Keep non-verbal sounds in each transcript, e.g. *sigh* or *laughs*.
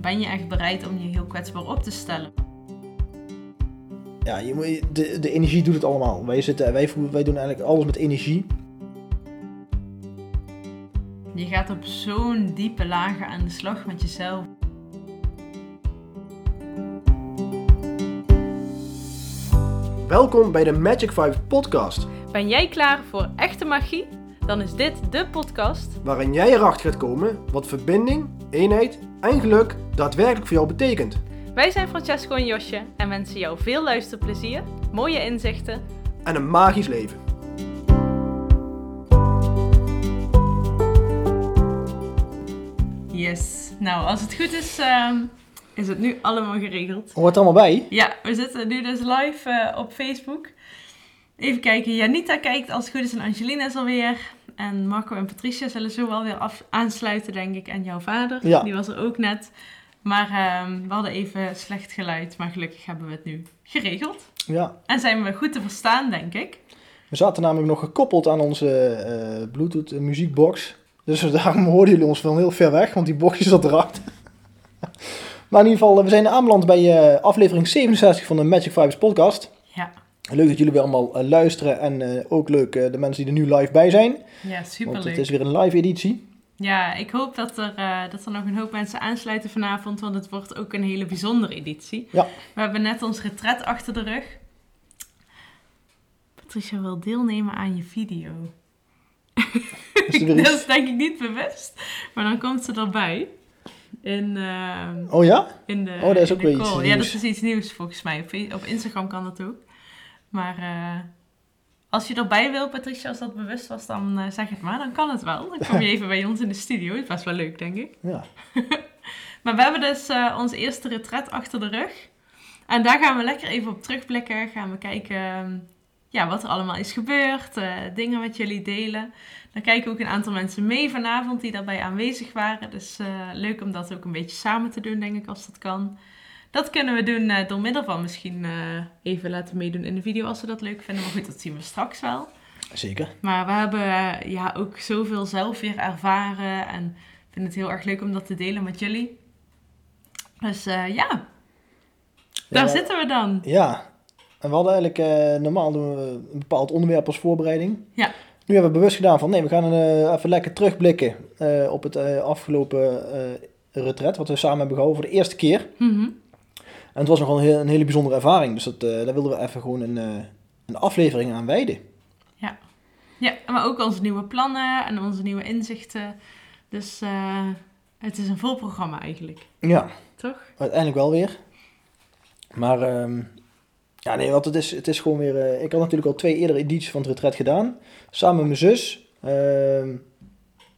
ben je echt bereid om je heel kwetsbaar op te stellen? Ja, je moet, de, de energie doet het allemaal. Wij, zitten, wij, voelen- wij doen eigenlijk alles met energie. Je gaat op zo'n diepe lagen aan de slag met jezelf. Welkom bij de Magic 5 podcast. Ben jij klaar voor echte magie? Dan is dit de podcast. Waarin jij erachter gaat komen wat verbinding, eenheid en geluk daadwerkelijk voor jou betekent. Wij zijn Francesco en Josje en wensen jou veel luisterplezier, mooie inzichten. En een magisch leven. Yes. Nou, als het goed is, ehm, is het nu allemaal geregeld. Hoort er allemaal bij? Ja, we zitten nu dus live eh, op Facebook. Even kijken, Janita kijkt als het goed is en Angelina is alweer. En Marco en Patricia zullen zo wel weer af aansluiten, denk ik. En jouw vader, Ja. die was er ook net. Maar ehm, we hadden even slecht geluid, maar gelukkig hebben we het nu geregeld. Ja. En zijn we goed te verstaan, denk ik. We zaten namelijk nog gekoppeld aan onze eh, Bluetooth muziekbox. Dus *laughs* daarom hoorden jullie ons van heel ver weg, want die box zat erachter. *laughs* maar in ieder geval, we zijn aanbeland bij eh, aflevering 67 van de Magic Vibes podcast. Leuk dat jullie weer allemaal eh, luisteren en eh, ook leuk eh, de mensen die er nu live bij zijn. ja Want superleuk. het is weer een live editie. Ja, ik hoop dat er, dat er nog een hoop mensen aansluiten vanavond, want het wordt ook een hele bijzondere editie. Ja. We hebben net ons retret achter de rug. Patricia wil deelnemen aan je video. *laughs* Is *laughs* dat is denk ik niet bewust, maar dan komt ze erbij. In, ehm, Oh ja? in de, Oh, dat is ook weer iets call. Ja, dat nieuws. is iets nieuws volgens mij. Op, op Instagram kan dat ook. Maar eh, als je erbij wil, Patricia, als dat bewust was, dan eh, zeg het maar. Dan kan het wel. Dan kom je even bij ons in de studio. Het was wel leuk, denk ik. Ja. *laughs* Maar we hebben dus eh ons eerste retret achter de rug. En daar gaan we lekker even op terugblikken. Gaan we kijken ehm, ja, wat er allemaal is gebeurd. dingen met jullie delen. Dan kijken ook een aantal mensen mee vanavond die daarbij aanwezig waren. Dus leuk om dat ook een beetje samen te doen, denk ik, als dat kan. Dat kunnen we doen eh, door middel van misschien eh, even laten meedoen in de video als we dat leuk vinden. Maar goed, dat zien we straks wel. Zeker. Maar we hebben eh, ja, ook zoveel zelf weer ervaren. En ik vind het heel erg leuk om dat te delen met jullie. Dus ja, daar Ja, zitten we dan. Ja. En we hadden eigenlijk, normaal doen we een bepaald onderwerp als voorbereiding. Ja. Nu hebben we bewust gedaan van nee, we gaan even lekker terugblikken op het afgelopen retret. Wat we samen hebben gehouden voor de eerste keer. Mhm. En het was nogal een, heel- een hele bijzondere ervaring. Dus dat, eh, daar wilden we even gewoon een, eh, een aflevering aan wijden. Ja, maar ook onze nieuwe plannen en onze nieuwe inzichten. Dus eh, het is een vol programma eigenlijk, Ja, toch? uiteindelijk wel weer. Maar ehm, ja, nee, want het is, het is gewoon weer... ik had natuurlijk al twee eerdere edities van het retret gedaan. Samen met mijn zus. Ehm,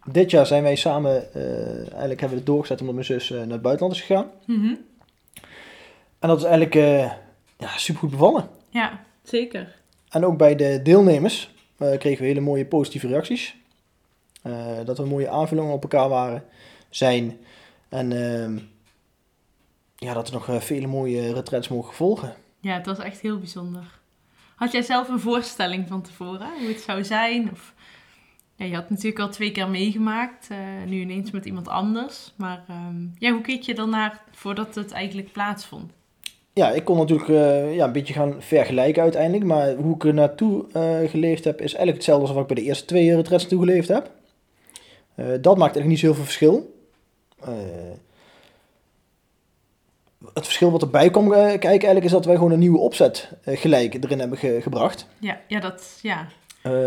dit jaar zijn wij samen... eigenlijk hebben we het doorgezet omdat mijn zus naar het buitenland is gegaan. Mhm. En dat is eigenlijk eh ja, supergoed bevallen. Ja, zeker. En ook bij de deelnemers eh, kregen we hele mooie positieve reacties. Eh, dat we mooie aanvullingen op elkaar waren, zijn. En ehm, ja, dat er nog vele mooie retrets mogen volgen. Ja, het was echt heel bijzonder. Had jij zelf een voorstelling van tevoren, hoe het zou zijn? Of... Ja, je had natuurlijk al twee keer meegemaakt, nu ineens met iemand anders. Maar ehm, ja, hoe keek je ernaar voordat het eigenlijk plaatsvond? Ja, ik kon natuurlijk eh, ja, een beetje gaan vergelijken uiteindelijk. Maar hoe ik er naartoe eh, geleefd heb, is eigenlijk hetzelfde als wat ik bij de eerste twee retrets naartoe geleefd heb. Eh, dat maakt eigenlijk niet zo heel veel verschil. Het verschil wat erbij komt kijken eigenlijk is dat wij gewoon een nieuwe opzet gelijk erin hebben ge- gebracht. Ja, ja, dat, ja,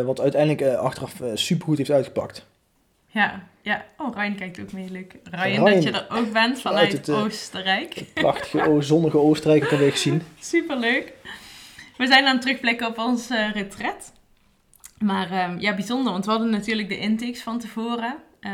wat uiteindelijk achteraf supergoed heeft uitgepakt. ja, ja. Oh, Ryan kijkt ook mee, leuk. Ryan, Ryan. dat je er ook bent vanuit het, eh, Oostenrijk. Prachtige zonnige Oostenrijk heb ik gezien. *laughs* Superleuk. We zijn aan het terugblikken op ons eh, retret. Maar ehm, ja, bijzonder, want we hadden natuurlijk de intakes van tevoren. Eh,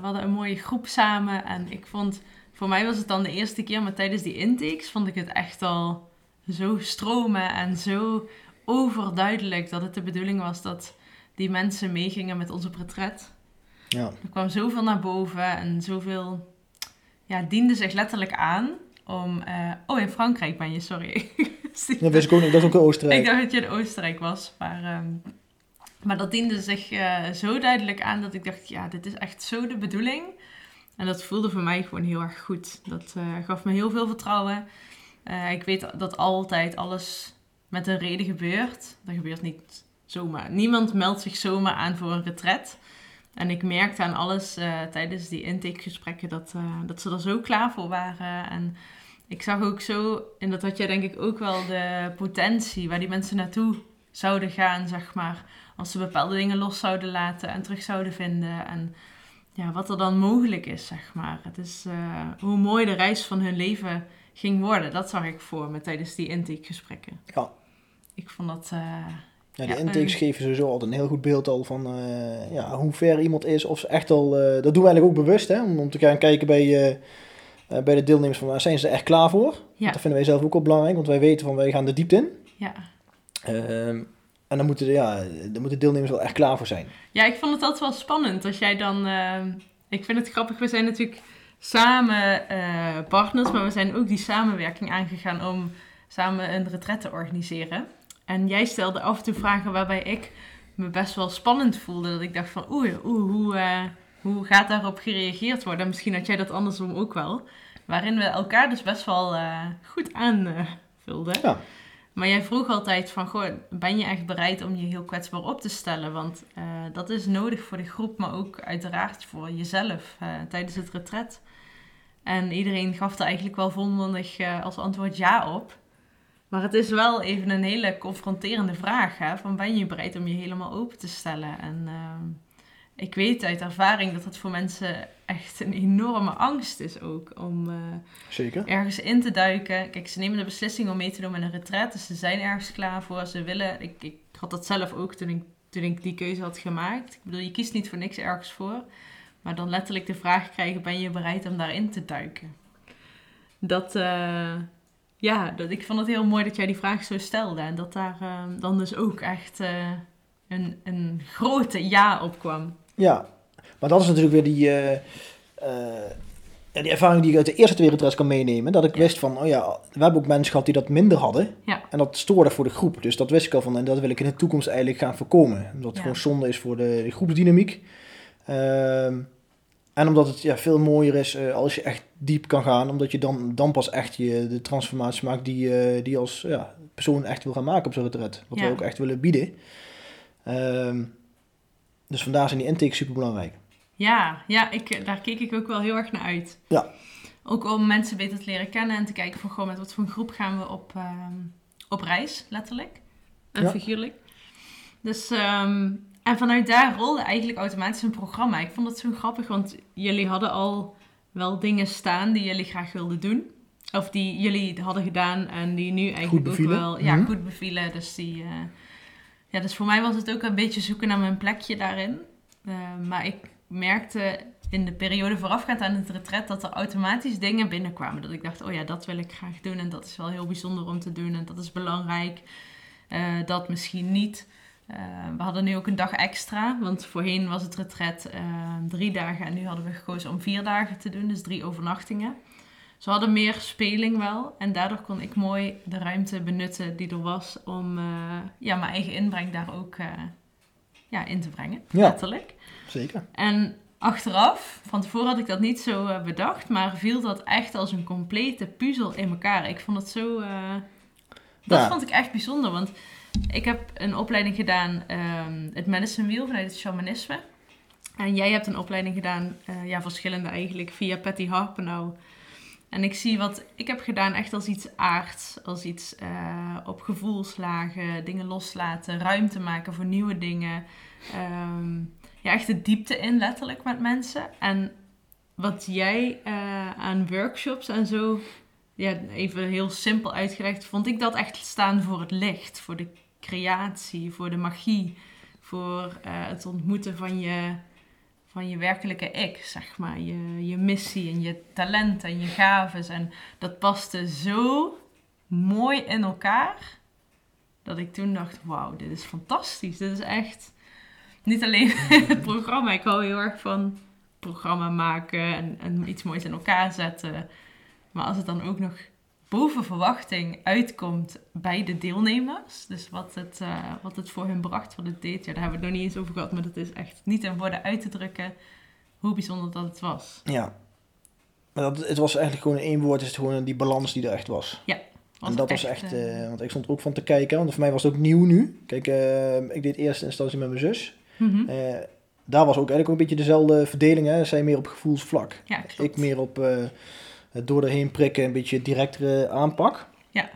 we hadden een mooie groep samen en ik vond, voor mij was het dan de eerste keer, maar tijdens die intakes vond ik het echt al zo stromen en zo overduidelijk dat het de bedoeling was dat die mensen meegingen met onze retret. Ja. Er kwam zoveel naar boven en zoveel ja, diende zich letterlijk aan om... eh, oh, in Frankrijk ben je, sorry. *laughs* Dat wist ik ook niet, dat is ook in Oostenrijk. Ik dacht dat je in Oostenrijk was, maar, ehm, maar dat diende zich eh, zo duidelijk aan dat ik dacht, ja, dit is echt zo de bedoeling. En dat voelde voor mij gewoon heel erg goed. Dat eh, gaf me heel veel vertrouwen. Ik weet dat altijd alles met een reden gebeurt. Dat gebeurt niet zomaar. Niemand meldt zich zomaar aan voor een retret. En ik merkte aan alles eh, tijdens die intakegesprekken dat, dat ze er zo klaar voor waren. En ik zag ook zo, en dat had jij denk ik ook wel, de potentie waar die mensen naartoe zouden gaan, zeg maar. Als ze bepaalde dingen los zouden laten en terug zouden vinden. En ja, wat er dan mogelijk is, zeg maar. Het is uh, hoe mooi de reis van hun leven ging worden. Dat zag ik voor me tijdens die intakegesprekken. Ja. Ik vond dat... Uh, ja, die ja, intakes geven sowieso altijd een heel goed beeld al van uh, ja, hoe ver iemand is. Of ze echt al... dat doen we eigenlijk ook bewust, hè. Om, om te gaan kijken bij, bij de deelnemers van... zijn ze er echt klaar voor? Ja. Dat vinden wij zelf ook wel belangrijk. Want wij weten van wij gaan de diepte in. Ja. Ehm, en dan moeten, de, ja, dan moeten deelnemers wel echt klaar voor zijn. Ja, ik vond het altijd wel spannend als jij dan. Uh, ik vind het grappig, we zijn natuurlijk samen uh, partners, maar we zijn ook die samenwerking aangegaan om samen een retret te organiseren. En jij stelde af en toe vragen waarbij ik me best wel spannend voelde. Dat ik dacht van oeh, oeh hoe, uh, hoe gaat daarop gereageerd worden? En misschien had jij dat andersom ook wel. Waarin we elkaar dus best wel goed aanvulden. ja. Maar jij vroeg altijd van, goh, ben je echt bereid om je heel kwetsbaar op te stellen? Want dat is nodig voor de groep, maar ook uiteraard voor jezelf tijdens het retret. En iedereen gaf er eigenlijk wel volmondig als antwoord ja op. Maar het is wel even een hele confronterende vraag, hè? Van ben je bereid om je helemaal open te stellen? En ehm, ik weet uit ervaring dat het voor mensen echt een enorme angst is ook om uh, Zeker. ergens in te duiken. Kijk, ze nemen de beslissing om mee te doen met een retret, dus ze zijn ergens klaar voor. Ze willen, ik, ik had dat zelf ook toen ik, toen ik die keuze had gemaakt. Ik bedoel, je kiest niet voor niks ergens voor, maar dan letterlijk de vraag krijgen, ben je bereid om daarin te duiken? Dat, uh, ja, dat, ik vond het heel mooi dat jij die vraag zo stelde en dat daar uh, dan dus ook echt een, een grote ja op kwam. Ja, maar dat is natuurlijk weer die, uh, uh, ja, die ervaring die ik uit de eerste twee retreats kan meenemen. Dat ik wist van, oh ja, we hebben ook mensen gehad die dat minder hadden. Ja. En dat stoorde voor de groep. Dus dat wist ik al van, en dat wil ik in de toekomst eigenlijk gaan voorkomen. Omdat het gewoon zonde is voor de, de groepsdynamiek. Uh, en omdat het ja, veel mooier is uh, als je echt diep kan gaan. Omdat je dan, dan pas echt je, de transformatie maakt die, die je als ja, persoon echt wil gaan maken op zo'n retret. Wat we ook echt willen bieden. Ehm, dus vandaar zijn die intakes super belangrijk. Ja, ja ik, daar keek ik ook wel heel erg naar uit. Ja. Ook om mensen beter te leren kennen en te kijken van gewoon met wat voor een groep gaan we op, uh, op reis, letterlijk en ja. figuurlijk. Dus, um, en vanuit daar rolde eigenlijk automatisch een programma. Ik vond dat zo grappig, want jullie hadden al wel dingen staan die jullie graag wilden doen. Of die jullie hadden gedaan en die nu eigenlijk ook wel ja, mm -hmm. goed bevielen. Dus die... Uh, ja, dus voor mij was het ook een beetje zoeken naar mijn plekje daarin. Uh, maar ik merkte in de periode voorafgaand aan het retret dat er automatisch dingen binnenkwamen. Dat ik dacht, oh ja, dat wil ik graag doen en dat is wel heel bijzonder om te doen en dat is belangrijk. Uh, dat misschien niet. Uh, we hadden nu ook een dag extra, want voorheen was het retret drie dagen en nu hadden we gekozen om vier dagen te doen, dus drie overnachtingen. Ze hadden meer speling wel. En daardoor kon ik mooi de ruimte benutten die er was om uh, ja, mijn eigen inbreng daar ook uh, ja, in te brengen. Ja, letterlijk. Zeker. En achteraf, van tevoren had ik dat niet zo bedacht, maar viel dat echt als een complete puzzel in elkaar. Ik vond het zo. dat ja. vond ik echt bijzonder, want ik heb een opleiding gedaan, um, het medicine wheel vanuit het shamanisme. En jij hebt een opleiding gedaan, ja, verschillende eigenlijk, via Patty Harpenau. En ik zie wat ik heb gedaan echt als iets aards. Als iets uh, op gevoelslagen, dingen loslaten, ruimte maken voor nieuwe dingen. Um, ja, echt de diepte in letterlijk met mensen. En wat jij uh, aan workshops en zo, ja, even heel simpel uitgelegd, vond ik dat echt staan voor het licht. Voor de creatie, voor de magie. Voor uh, het ontmoeten van je van je werkelijke ik, zeg maar. Je, je missie en je talent en je gaven. En dat paste zo mooi in elkaar. Dat ik toen dacht, wauw, dit is fantastisch. Dit is echt niet alleen *laughs* het programma. Ik hou heel erg van programma maken en, en iets moois in elkaar zetten. Maar als het dan ook nog boven verwachting uitkomt bij de deelnemers. Dus wat het, uh, wat het voor hun bracht, wat het deed. Ja, daar hebben we het nog niet eens over gehad. Maar dat is echt niet in woorden uit te drukken hoe bijzonder dat het was. Ja, Maar dat, het was eigenlijk gewoon in één woord, is het gewoon die balans die er echt was. en dat was echt, eh, eh, want ik stond er ook van te kijken, want voor mij was het ook nieuw nu. Kijk, eh, ik deed eerst instantie met mijn zus. Eh, daar was ook eigenlijk ook een beetje dezelfde verdeling. Hè. Zij meer op gevoelsvlak. Ja. Ik meer op eh, het door erheen prikken, een beetje directere aanpak. Ja.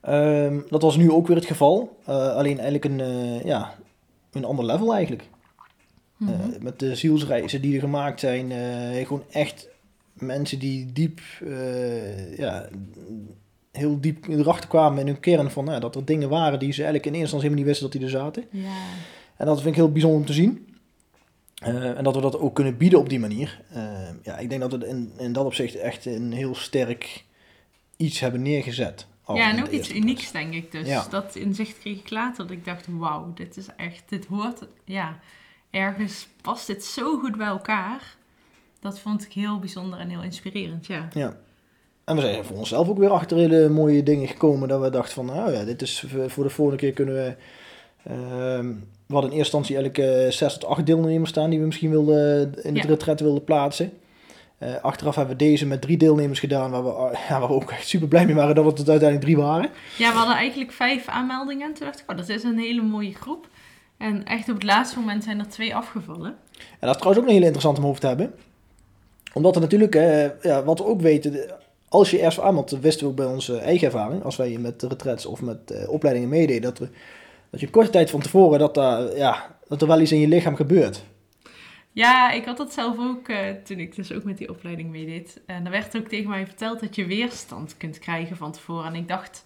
Ehm, dat was nu ook weer het geval. Eh, alleen eigenlijk een, eh, ja, een ander level eigenlijk. Mhm. Eh, met de zielsreizen die er gemaakt zijn. gewoon echt mensen die diep, ja, heel diep erachter kwamen in hun kern van nou, dat er dingen waren die ze eigenlijk in eerste instantie helemaal niet wisten dat die er zaten. ja. En dat vind ik heel bijzonder om te zien. Eh, en dat we dat ook kunnen bieden op die manier. Eh, ja, ik denk dat we in, in dat opzicht echt een heel sterk iets hebben neergezet. Ja, en ook iets unieks, denk ik. Dus Ja. dat inzicht kreeg ik later. Dat ik dacht, wauw, dit is echt, dit hoort, ja, ergens past dit zo goed bij elkaar. Dat vond ik heel bijzonder en heel inspirerend, ja. Ja. En we zijn voor onszelf ook weer achter hele mooie dingen gekomen. Dat we dachten van, nou ja, dit is voor de volgende keer kunnen we... ehm, we hadden in eerste instantie eigenlijk eh, zes tot acht deelnemers staan die we misschien wilden, in het Ja. retret wilden plaatsen. Eh, achteraf hebben we deze met drie deelnemers gedaan, waar we, eh, *laughs* ja, waar we ook echt super blij mee waren dat het er uiteindelijk drie waren. Ja, we hadden eigenlijk vijf aanmeldingen. Toen dacht ik, oh, dat is een hele mooie groep. En echt op het laatste moment zijn er twee afgevallen. En dat is trouwens ook een hele interessante om over te hebben. Omdat er natuurlijk, eh, ja, wat we ook weten, als je eerst aanmeldt, dat wisten we ook bij onze eigen ervaring, als wij met retrets of met eh, opleidingen meededen, dat, we, dat je korte tijd van tevoren, dat, daar, ja, dat er wel iets in je lichaam gebeurt. Ja, ik had dat zelf ook eh, toen ik dus ook met die opleiding meedeed. En er werd ook tegen mij verteld dat je weerstand kunt krijgen van tevoren. En ik dacht,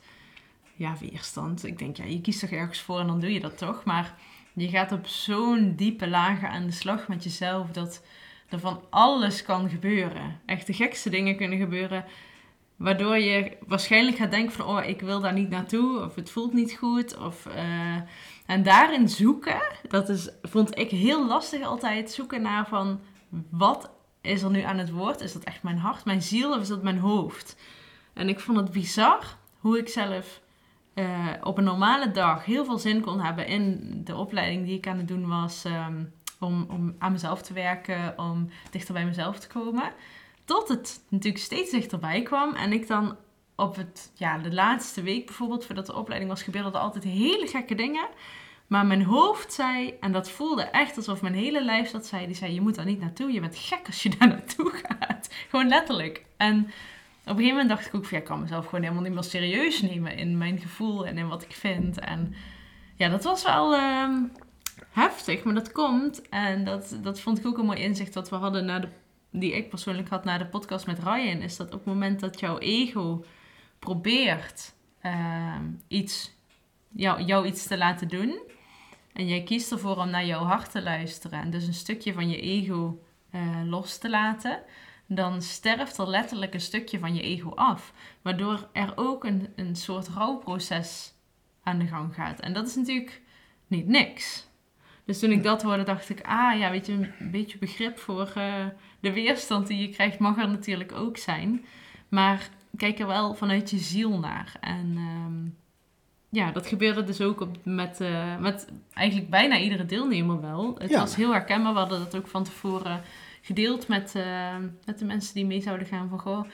ja, weerstand. Ik denk, ja, je kiest toch ergens voor en dan doe je dat toch. Maar je gaat op zo'n diepe lagen aan de slag met jezelf dat er van alles kan gebeuren. Echt de gekste dingen kunnen gebeuren. Waardoor je waarschijnlijk gaat denken van, oh, ik wil daar niet naartoe. Of het voelt niet goed. Of, eh, en daarin zoeken, dat is, vond ik heel lastig altijd. Zoeken naar van, wat is er nu aan het woord? Is dat echt mijn hart, mijn ziel of is dat mijn hoofd? En ik vond het bizar hoe ik zelf eh, op een normale dag heel veel zin kon hebben in de opleiding die ik aan het doen was. ehm, om, om aan mezelf te werken, om dichter bij mezelf te komen. Tot het natuurlijk steeds dichterbij kwam. En ik dan op het, ja, de laatste week bijvoorbeeld, voordat de opleiding was, gebeurden er altijd hele gekke dingen. Maar mijn hoofd zei, en dat voelde echt alsof mijn hele lijf dat zei, die zei, je moet daar niet naartoe, je bent gek als je *laughs* daar naartoe gaat. Gewoon letterlijk. En op een gegeven moment dacht ik ook ja, ik kan mezelf gewoon helemaal niet meer serieus nemen in mijn gevoel en in wat ik vind. En ja, dat was wel ehm, heftig, maar dat komt. En dat, dat vond ik ook een mooi inzicht wat we hadden na de, die ik persoonlijk had na de podcast met Ryan. Is dat op het moment dat jouw ego probeert ehm, iets, jou, jou iets te laten doen. En jij kiest ervoor om naar jouw hart te luisteren. En dus een stukje van je ego eh, los te laten. Dan sterft er letterlijk een stukje van je ego af. Waardoor er ook een, een soort rouwproces aan de gang gaat. En dat is natuurlijk niet niks. Dus toen ik dat hoorde, dacht ik, ah ja, weet je, een beetje begrip voor eh, de weerstand die je krijgt, mag er natuurlijk ook zijn. Maar kijk er wel vanuit je ziel naar. En ehm, ja, dat gebeurde dus ook op, met, eh, met eigenlijk bijna iedere deelnemer wel. Het Ja. was heel herkenbaar. We hadden dat ook van tevoren gedeeld met, eh, met de mensen die mee zouden gaan. Van goh,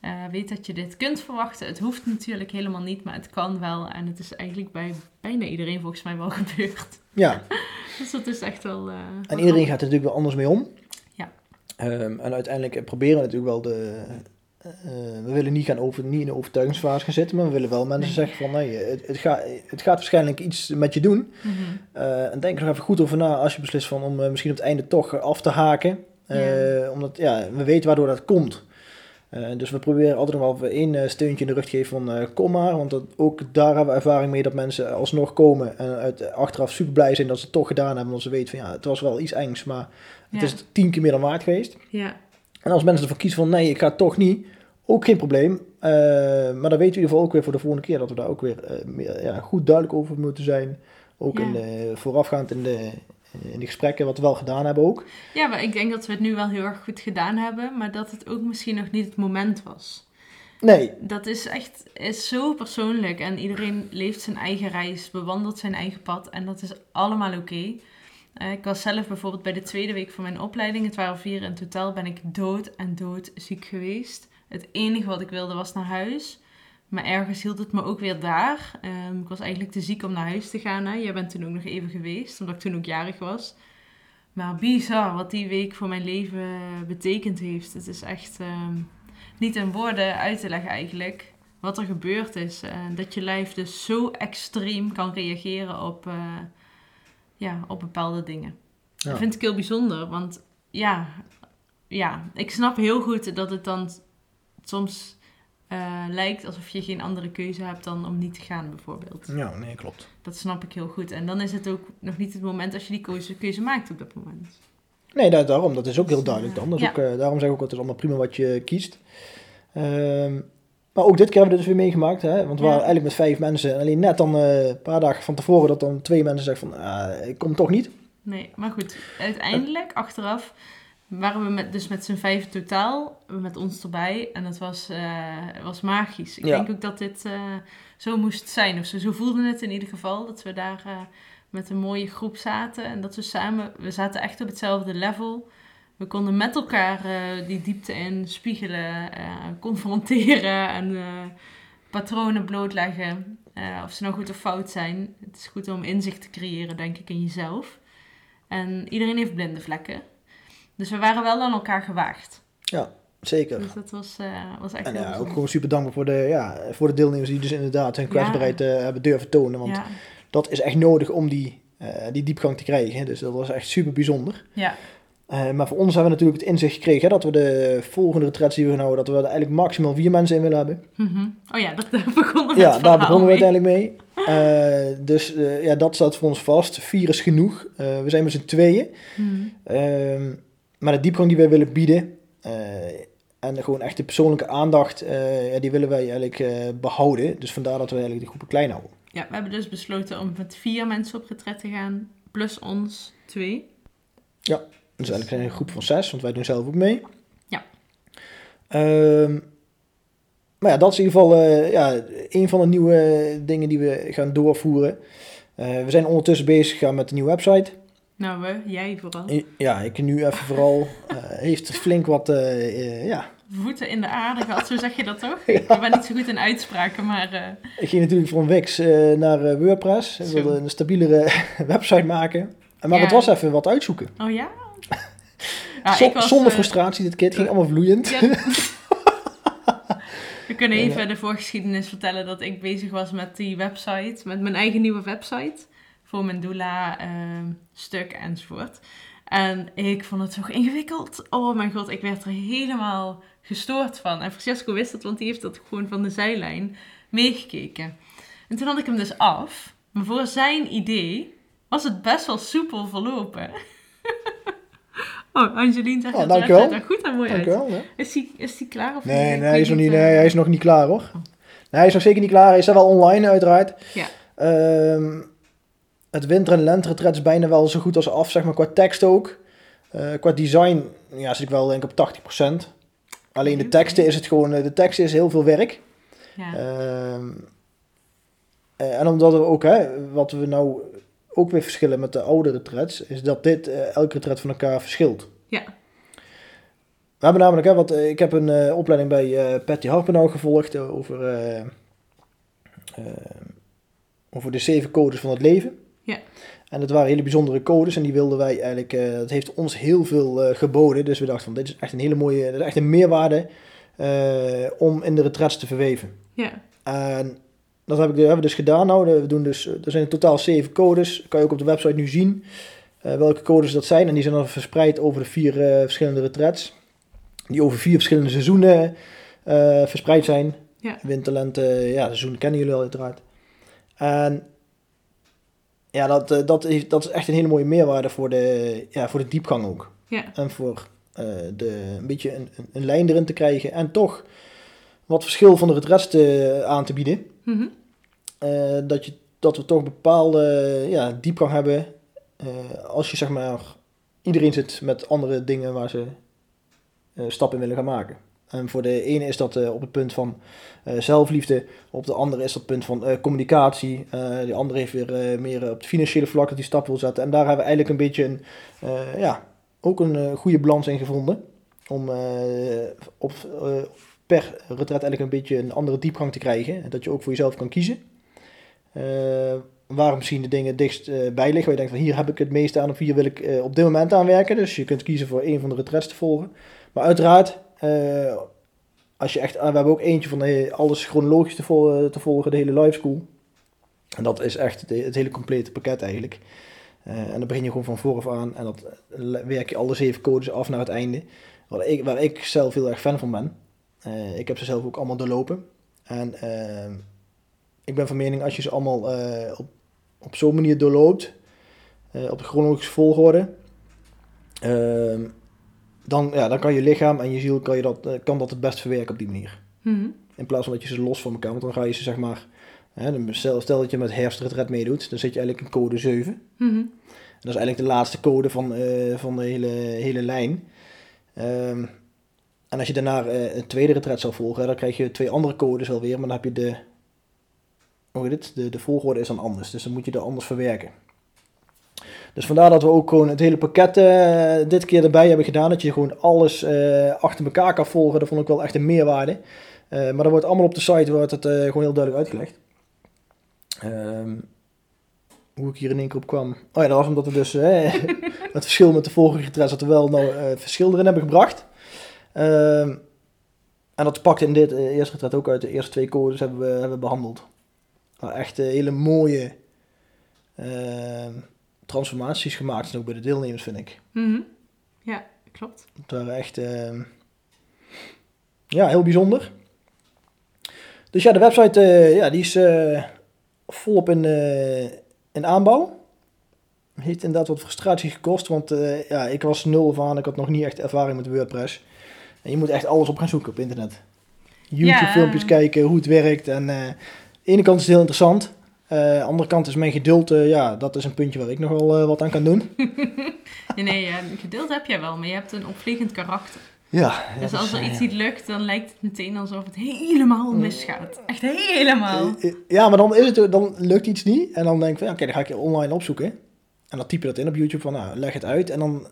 eh, weet dat je dit kunt verwachten. Het hoeft natuurlijk helemaal niet, maar het kan wel. En het is eigenlijk bij bijna iedereen volgens mij wel *laughs* gebeurd. Ja, *laughs* Dus dat is echt wel... eh, en iedereen gaat er natuurlijk wel anders mee om. Ja. Ehm, en uiteindelijk proberen we natuurlijk wel de... eh, we willen niet, gaan over, niet in de overtuigingsfase gaan zitten, maar we willen wel mensen Nee. zeggen van nee, het, het, gaat, het gaat waarschijnlijk iets met je doen. mhm. En denk er nog even goed over na als je beslist van om misschien op het einde toch af te haken. Omdat ja, we weten waardoor dat komt. Eh, dus we proberen altijd nog wel één eh, steuntje in de rug te geven van eh, kom maar. Want dat, ook daar hebben we ervaring mee dat mensen alsnog komen en uit, achteraf super blij zijn dat ze het toch gedaan hebben. Want ze weten van ja, het was wel iets engs, maar het Ja. is tien keer meer dan waard geweest. Ja, En als mensen ervoor kiezen van nee, ik ga het toch niet, ook geen probleem. Maar dan weten we in ieder geval ook weer voor de volgende keer dat we daar ook weer meer, ja, goed duidelijk over moeten zijn. Ook Ja. in de, voorafgaand in de, in de gesprekken wat we wel gedaan hebben ook. Ja, maar ik denk dat we het nu wel heel erg goed gedaan hebben, maar dat het ook misschien nog niet het moment was. Nee, Dat is echt is zo persoonlijk en iedereen leeft zijn eigen reis, bewandelt zijn eigen pad en dat is allemaal oké. Eh, ik was zelf bijvoorbeeld bij de tweede week van mijn opleiding, het waren vier in totaal, ben ik dood en dood ziek geweest. Het enige wat ik wilde was naar huis. Maar ergens hield het me ook weer daar. Ehm, ik was eigenlijk te ziek om naar huis te gaan. Hè. Jij bent toen ook nog even geweest, omdat ik toen ook jarig was. Maar bizar wat die week voor mijn leven betekend heeft. Het is echt ehm, niet in woorden uit te leggen eigenlijk wat er gebeurd is. Uh, dat je lijf dus zo extreem kan reageren op, uh, ja, op bepaalde dingen. Ja. Dat vind ik heel bijzonder, want ja, ja, ik snap heel goed dat het dan soms uh, lijkt alsof je geen andere keuze hebt dan om niet te gaan, bijvoorbeeld. Ja, nee, klopt. Dat snap ik heel goed. En dan is het ook nog niet het moment als je die keuze, keuze maakt op dat moment. Nee, daarom. Dat is ook heel duidelijk dan. Dat is ook, uh, daarom zeg ik ook, het is allemaal prima wat je kiest. Um, maar ook dit keer hebben we dus weer meegemaakt. Hè? Want we waren eigenlijk met vijf mensen. En alleen net dan uh, een paar dagen van tevoren dat dan twee mensen zeggen van, uh, ik kom toch niet. Nee, maar goed. Uiteindelijk, achteraf, waren we met, dus met z'n vijf totaal, met ons erbij. En dat was, uh, was magisch. Ik denk ook dat dit uh, zo moest zijn. Of zo, zo voelden het in ieder geval. Dat we daar uh, met een mooie groep zaten. En dat we samen, we zaten echt op hetzelfde level. We konden met elkaar die diepte in spiegelen, confronteren en patronen blootleggen. of ze nou goed of fout zijn. Het is goed om inzicht te creëren, denk ik, in jezelf. En iedereen heeft blinde vlekken. Dus we waren wel aan elkaar gewaagd. Ja, zeker. Dus dat was, uh, was echt En heel ja, ook gewoon super dankbaar voor de, ja, voor de deelnemers die dus inderdaad hun kwetsbaarheid ja. uh, hebben durven tonen. Want ja. dat is echt nodig om die, uh, die diepgang te krijgen. Dus dat was echt super bijzonder. Ja. maar voor ons hebben we natuurlijk het inzicht gekregen hè, dat we de volgende retreats die we gaan houden, dat we er eigenlijk maximaal vier mensen in willen hebben. Mm -hmm. Oh ja, dat, *laughs* begonnen we Ja, daar begonnen we uiteindelijk mee. *laughs* dus ja, dat staat voor ons vast. Vier is genoeg. we zijn met z'n tweeën. Mm -hmm. Maar de diepgang die wij willen bieden uh, en gewoon echt de persoonlijke aandacht, ja, die willen wij eigenlijk uh, behouden. Dus vandaar dat we eigenlijk de groepen klein houden. Ja, we hebben dus besloten om met vier mensen op retret te gaan, plus ons twee. Ja, dus eigenlijk zijn we een groep van zes, want wij doen zelf ook mee. Ja. Um, maar ja, dat is in ieder geval ja, een van de nieuwe dingen die we gaan doorvoeren. we zijn ondertussen bezig gaan met de nieuwe website. Nou, jij vooral. Ja, ik nu even vooral. Uh, heeft flink wat, uh, uh, ja. Voeten in de aarde gehad, zo zeg je dat toch? *laughs* ja. Ik ben niet zo goed in uitspraken, maar... Ik ging natuurlijk van Wix naar WordPress. Ik wilde een stabielere *laughs* website maken. Maar ja. het was even wat uitzoeken. Oh ja? *laughs* ja Zon, was, zonder frustratie dit keer, het ging allemaal vloeiend. We kunnen even de voorgeschiedenis vertellen dat ik bezig was met die website, met mijn eigen nieuwe website voor mijn doula-stuk uh, enzovoort. En ik vond het zo ingewikkeld. Oh mijn god, ik werd er helemaal gestoord van. En Francesco wist dat, want die heeft dat gewoon van de zijlijn meegekeken. En toen had ik hem dus af. Maar voor zijn idee was het best wel soepel verlopen. *laughs* oh, Angelien zegt oh, dat het er goed en mooi uit. Is hij is die klaar of nee? Nee, hij is, nog niet, nee, hij is nog niet klaar hoor. Oh. Nee, hij is nog zeker niet klaar. Hij is er wel online uiteraard. Ja. Um, het winter- en lenteretret is bijna wel zo goed als af, zeg maar, qua tekst ook. Uh, qua design ja, zit ik wel denk ik op 80%. Alleen de teksten is het gewoon, de teksten is heel veel werk. Ja. Uh, en omdat we ook, hè, wat we nou ook weer verschillen met de oude retrets, is dat dit uh, elke retret van elkaar verschilt. Ja. We hebben namelijk, hè, wat, ik heb een uh, opleiding bij uh, Patty Harpenau gevolgd over, over de zeven codes van het leven. En dat waren hele bijzondere codes en die wilden wij eigenlijk, uh, dat heeft ons heel veel uh, geboden. Dus we dachten van dit is echt een hele mooie, is echt een meerwaarde uh, om in de retrets te verweven. Ja. En dat heb ik, hebben we dus gedaan nou. We doen dus, er zijn in totaal zeven codes. kan je ook op de website nu zien welke codes dat zijn. En die zijn dan verspreid over de vier verschillende retrets. Die over vier verschillende seizoenen verspreid zijn. Ja. Winter, lente, ja, de seizoenen kennen jullie al uiteraard. En ja, dat, uh, dat, is, dat is echt een hele mooie meerwaarde voor de, ja, voor de diepgang ook. Ja. En voor uh, de, een beetje een, een, een, lijn erin te krijgen en toch wat verschil van de rest uh, aan te bieden. Mm -hmm. dat, je, dat we toch bepaalde ja, diepgang hebben als je zeg maar iedereen zit met andere dingen waar ze stappen in willen gaan maken. En voor de ene is dat op het punt van zelfliefde, op de andere is dat punt van communicatie. de andere heeft weer meer op het financiële vlak dat die stap wil zetten. En daar hebben we eigenlijk een beetje een, ja, ook een goede balans in gevonden. Om op, per retret eigenlijk een beetje een andere diepgang te krijgen. En dat je ook voor jezelf kan kiezen. Waar misschien de dingen dichtst bij liggen. Waar je denkt van hier heb ik het meeste aan of hier wil ik op dit moment aan werken. Dus je kunt kiezen voor een van de retrets te volgen. Maar uiteraard, als je echt, we hebben ook eentje van alles chronologisch te, vol, te, volgen, de hele live school. En dat is echt het hele complete pakket eigenlijk. en dan begin je gewoon van vooraf aan en dat werk je alle zeven codes af naar het einde. Waar ik, waar ik zelf heel erg fan van ben. Ik heb ze zelf ook allemaal doorlopen. En ik ben van mening, als je ze allemaal op, op zo'n manier doorloopt, op de chronologische volgorde, dan, ja, dan kan je lichaam en je ziel kan, je dat, kan dat het best verwerken op die manier. Mm In plaats van dat je ze los van elkaar, want dan ga je ze zeg maar, hè, stel, stel dat je met herfstretret meedoet, dan zit je eigenlijk in code 7. Mm En dat is eigenlijk de laatste code van, van de hele, hele lijn. Um, en als je daarna uh, een tweede retret zou volgen, dan krijg je twee andere codes alweer, maar dan heb je de, hoe heet het? De, de volgorde is dan anders, dus dan moet je er anders verwerken. Dus vandaar dat we ook gewoon het hele pakket uh, dit keer erbij hebben gedaan, dat je gewoon alles uh, achter elkaar kan volgen, dat vond ik wel echt een meerwaarde. maar dat wordt allemaal op de site, wordt het gewoon heel duidelijk uitgelegd. Ehm, hoe ik hier in één keer op kwam. Oh ja, dat was omdat we dus *laughs* het verschil met de vorige retrets, dat we wel nou verschil erin hebben gebracht. Ehm, en dat pakt in dit eerste retret ook uit. De eerste twee codes hebben we, hebben behandeld. Maar echt hele mooie uh, transformaties gemaakt. ook bij de deelnemers, vind ik. Mm Ja, klopt. Het waren echt ehm, ja, heel bijzonder. Dus ja, de website eh, ja, die is volop in, in aanbouw. Heeft inderdaad wat frustratie gekost, want ja, ik was nul van, ik had nog niet echt ervaring met WordPress. En je moet echt alles op gaan zoeken op internet. YouTube-filmpjes kijken, hoe het werkt. En aan de ene kant is het heel interessant. Uh, aan de andere kant is mijn geduld, uh, ja, dat is een puntje waar ik nog wel wat aan kan doen. *laughs* nee, nee geduld heb jij wel, maar je hebt een opvliegend karakter. Ja. Dus als er iets niet lukt, dan lijkt het meteen alsof het helemaal misgaat. Echt helemaal. Ja, maar dan, is het, dan lukt iets niet. En dan denk ik van, oké, dan ga ik online opzoeken. En dan typ je dat in op YouTube van, nou, leg het uit. En dan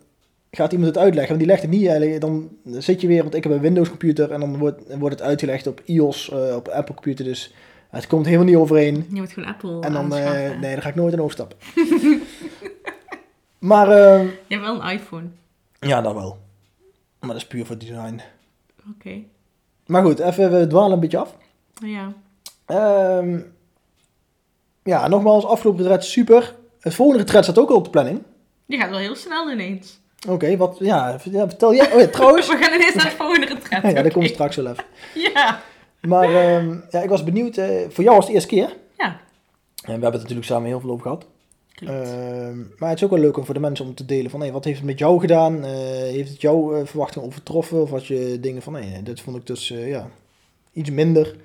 gaat iemand het uitleggen, want die legt het niet eigenlijk. Dan zit je weer, want ik heb een Windows computer en dan wordt, wordt het uitgelegd op iOS, op Apple computer. Dus het komt helemaal niet overeen. Je moet gewoon Apple En dan, uh, nee, dan ga ik nooit in overstappen. *laughs* maar... Uh, je hebt wel een iPhone. Ja, dan wel. Maar dat is puur voor design. Oké. Okay. Maar goed, even, we dwalen een beetje af. Ja. Um, ja, nogmaals, afgelopen retret super. Het volgende retret staat ook al op de planning. Die gaat wel heel snel ineens. Oké, wat, ja, vertel jij. Oh ja, trouwens. *laughs* We gaan ineens naar het volgende retret. *laughs* ja, daar komt straks wel even. ja. Maar um, ja, ik was benieuwd. Uh, voor jou was het de eerste keer. Ja. En we hebben het natuurlijk samen heel veel over gehad. Uh, maar het is ook wel leuk om voor de mensen om te delen van, hey, wat heeft het met jou gedaan? Uh, heeft het jouw verwachtingen overtroffen? Of had je dingen van, nee, dit vond ik dus, ja, iets minder. Daar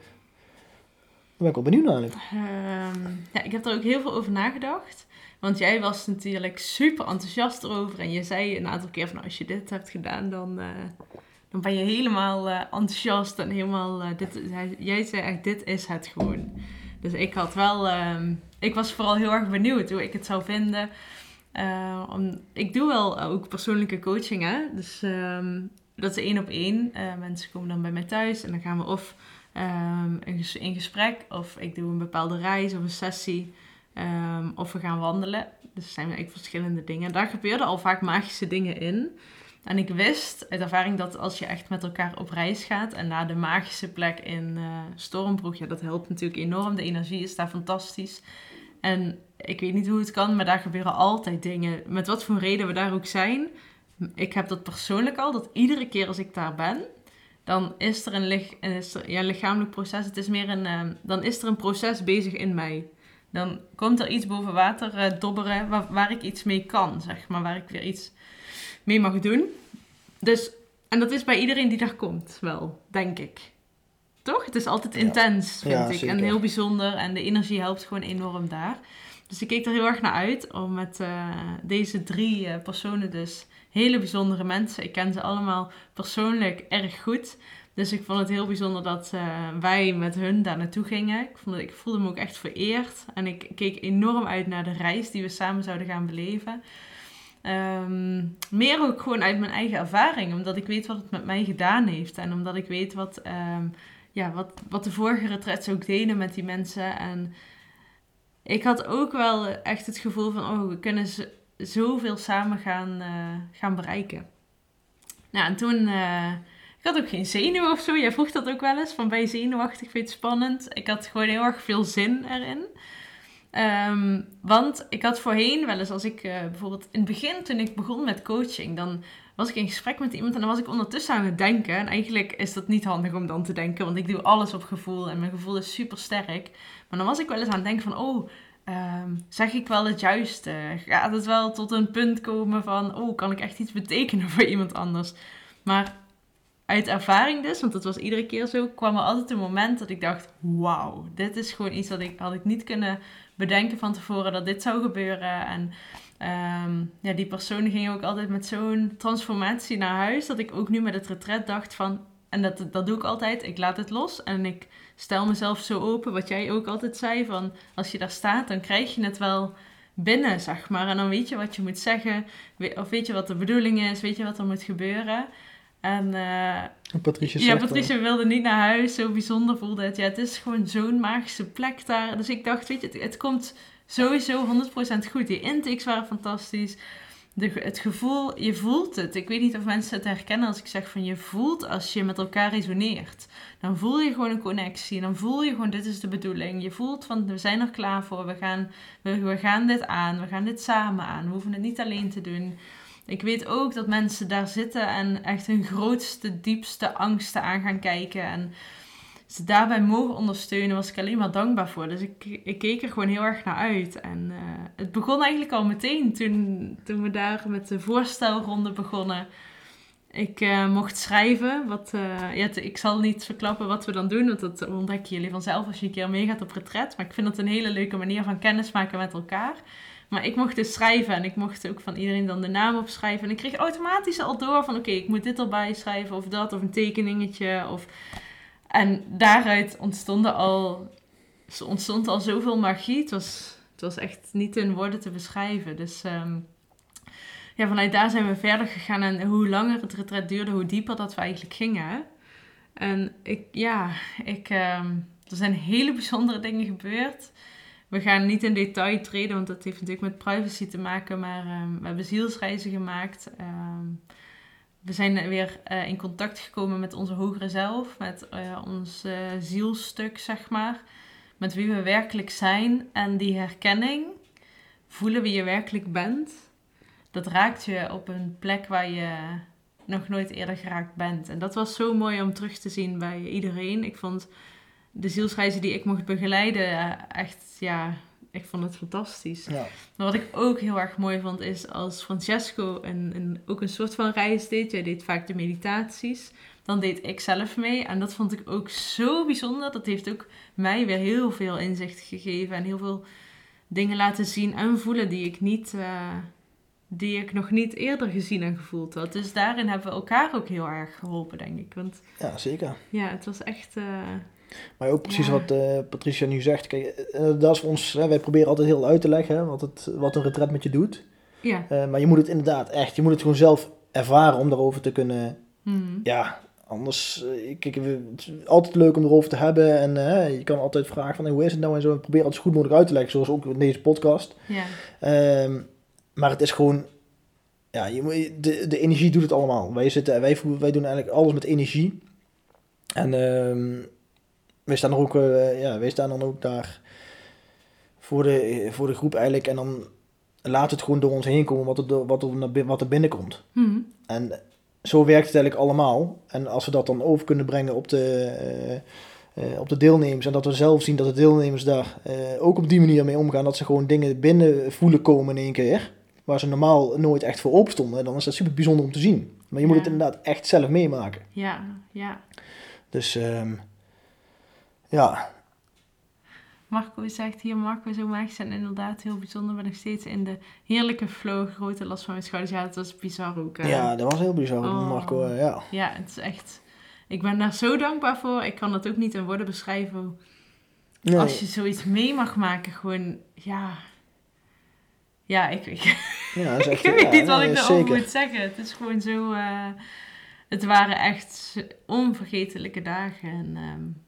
ben ik wel benieuwd naar eigenlijk. Um, ja, ik heb er ook heel veel over nagedacht. Want jij was natuurlijk super enthousiast erover. En je zei een aantal keer van nou, als je dit hebt gedaan, dan, uh, dan ben je helemaal uh, enthousiast. En helemaal, uh, dit, jij zei echt, dit is het gewoon. Dus ik had wel, um, ik was vooral heel erg benieuwd hoe ik het zou vinden. om, ik doe wel ook persoonlijke coaching, hè. Dus um, dat is één op één. mensen komen dan bij mij thuis en dan gaan we of in gesprek, of ik doe een bepaalde reis of een sessie. Um, of we gaan wandelen. Dus zijn eigenlijk verschillende dingen. Daar gebeurden al vaak magische dingen in. En ik wist uit ervaring dat als je echt met elkaar op reis gaat en naar de magische plek in uh, Stormbroek, ja, dat helpt natuurlijk enorm. De energie is daar fantastisch. En ik weet niet hoe het kan, maar daar gebeuren altijd dingen. Met wat voor reden we daar ook zijn. Ik heb dat persoonlijk al, dat iedere keer als ik daar ben, dan is er een, is er, ja, lichamelijk proces. Het is meer een, uh, dan is er een proces bezig in mij dan komt er iets boven water uh, dobberen waar, waar, ik iets mee kan, zeg maar, waar ik weer iets mee mag doen. Dus, en dat is bij iedereen die daar komt wel, denk ik. Toch? Het is altijd intens, vind ik. En heel bijzonder. En de energie helpt gewoon enorm daar. Dus ik keek er heel erg naar uit om met uh, deze drie uh, personen dus hele bijzondere mensen. Ik ken ze allemaal persoonlijk erg goed. Dus ik vond het heel bijzonder dat eh, wij met hun daar naartoe gingen. Ik, vond ik voelde me ook echt vereerd. En ik keek enorm uit naar de reis die we samen zouden gaan beleven. Ehm, meer ook gewoon uit mijn eigen ervaring. Omdat ik weet wat het met mij gedaan heeft. En omdat ik weet wat, ehm, ja, wat, wat de vorige retrets ook deden met die mensen. En ik had ook wel echt het gevoel van... Oh, we kunnen zoveel samen gaan, uh, gaan bereiken. Nou, en toen... Uh, ik had ook geen zenuw of zo. Jij vroeg dat ook wel eens. Van ben je zenuwachtig? Vind je het spannend? Ik had gewoon heel erg veel zin erin. Ehm, want ik had voorheen wel eens, als ik uh, bijvoorbeeld in het begin, toen ik begon met coaching, dan was ik in gesprek met iemand en dan was ik ondertussen aan het denken. En eigenlijk is dat niet handig om dan te denken, want ik doe alles op gevoel en mijn gevoel is super sterk. Maar dan was ik wel eens aan het denken van, oh, um, zeg ik wel het juiste? Gaat het wel tot een punt komen van, oh, kan ik echt iets betekenen voor iemand anders? Maar uit ervaring dus, want dat was iedere keer zo, kwam er altijd een moment dat ik dacht, wauw, dit is gewoon iets dat ik had ik niet kunnen bedenken van tevoren dat dit zou gebeuren. En um, ja, die persoon ging ook altijd met zo'n transformatie naar huis, dat ik ook nu met het retret dacht van, en dat, dat doe ik altijd, ik laat het los en ik stel mezelf zo open, wat jij ook altijd zei, van als je daar staat, dan krijg je het wel binnen, zeg maar. En dan weet je wat je moet zeggen, of weet je wat de bedoeling is, weet je wat er moet gebeuren. En uh, Patricia, ja, Patricia wilde niet naar huis. Zo bijzonder voelde het. Ja, het is gewoon zo'n magische plek daar. Dus ik dacht, weet je, het, het komt sowieso 100% goed. Die intakes waren fantastisch. De, het gevoel, je voelt het. Ik weet niet of mensen het herkennen als ik zeg van je voelt als je met elkaar resoneert. Dan voel je gewoon een connectie. Dan voel je gewoon dit is de bedoeling. Je voelt van we zijn er klaar voor. We gaan, we, we gaan dit aan. We gaan dit samen aan. We hoeven het niet alleen te doen. Ik weet ook dat mensen daar zitten en echt hun grootste, diepste angsten aan gaan kijken. En ze daarbij mogen ondersteunen, was ik alleen maar dankbaar voor. Dus ik, ik keek er gewoon heel erg naar uit. En uh, het begon eigenlijk al meteen toen, toen we daar met de voorstelronde begonnen. Ik uh, mocht schrijven. Wat, uh, ja, ik zal niet verklappen wat we dan doen, want dat ontdekken jullie vanzelf als je een keer meegaat op retret. Maar ik vind het een hele leuke manier van kennismaken met elkaar. Maar ik mocht dus schrijven en ik mocht ook van iedereen dan de naam opschrijven. En ik kreeg automatisch al door van oké, ik moet dit erbij schrijven of dat of een tekeningetje. Of... En daaruit ontstonden al, ontstond al zoveel magie. Het was, het was echt niet in woorden te beschrijven. Dus um, ja, vanuit daar zijn we verder gegaan. En hoe langer het retret duurde, hoe dieper dat we eigenlijk gingen. En ik, ja, ik, um, er zijn hele *laughs* bijzondere dingen gebeurd we gaan niet in detail treden, want dat heeft natuurlijk met privacy te maken. Maar um, we hebben zielsreizen gemaakt. Um, we zijn weer uh, in contact gekomen met onze hogere zelf, met uh, ons uh, zielstuk, zeg maar. Met wie we werkelijk zijn. En die herkenning, voelen wie je werkelijk bent, dat raakt je op een plek waar je nog nooit eerder geraakt bent. En dat was zo mooi om terug te zien bij iedereen. Ik vond de zielsreizen die ik mocht begeleiden, eh, echt, ja, ik vond het fantastisch. Ja. Maar wat ik ook heel erg mooi vond, is als Francesco een, een, ook een soort van reis deed. Jij deed vaak de meditaties. Dan deed ik zelf mee. En dat vond ik ook zo bijzonder. Dat heeft ook mij weer heel veel inzicht gegeven. En heel veel dingen laten zien en voelen die ik niet... Uh, die ik nog niet eerder gezien en gevoeld had. Dus daarin hebben we elkaar ook heel erg geholpen, denk ik. Want, ja, zeker. Ja, het was echt... Uh, maar ook precies wat uh, Patricia nu zegt. Kijk, eh, dat is voor ons, wij proberen altijd heel uit te leggen hè, wat, het, wat een retret met je doet. Ja. Uh, maar je moet het inderdaad echt, je moet het gewoon zelf ervaren om daarover te kunnen. Mm. Ja, anders, kijk, het is altijd leuk om erover te hebben. En je kan altijd vragen van hey, hoe is het nou en zo. En probeer het zo goed mogelijk uit te leggen, zoals ook in deze podcast. Ja. Um, maar het is gewoon, ja, je, de, de energie doet het allemaal. Wij, zitten, wij, wij doen eigenlijk alles met energie. En um, wij staan er ook, uh, ja, wij staan dan ook daar voor de, voor de groep eigenlijk. En dan laat het gewoon door ons heen komen wat er, wat er, wat er binnenkomt. Mm. En zo werkt het eigenlijk allemaal. En als we dat dan over kunnen brengen op de, uh, uh, op de deelnemers. En dat we zelf zien dat de deelnemers daar ook op die manier mee omgaan. Dat ze gewoon dingen binnen voelen komen in één keer. Waar ze normaal nooit echt voor open stonden. Dan is dat super bijzonder om te zien. Maar je moet het inderdaad echt zelf meemaken. Ja, ja. Dus... Um, ja. Marco zegt hier, Marco zo magisch en inderdaad heel bijzonder, maar nog steeds in de heerlijke flow, grote last van mijn schouders. Ja, dat was bizar ook. Ja, dat was heel bizar, oh. Marco, ja. Ja, het is echt, ik ben daar zo dankbaar voor. Ik kan dat ook niet in woorden beschrijven. Nee. Als je zoiets mee mag maken, gewoon, ja. Ja, ik, ik, Ja, *laughs* echt, ik weet ja, niet wat nee, ik daarover moet zeggen. Het is gewoon zo. eh, het waren echt onvergetelijke dagen. En ehm,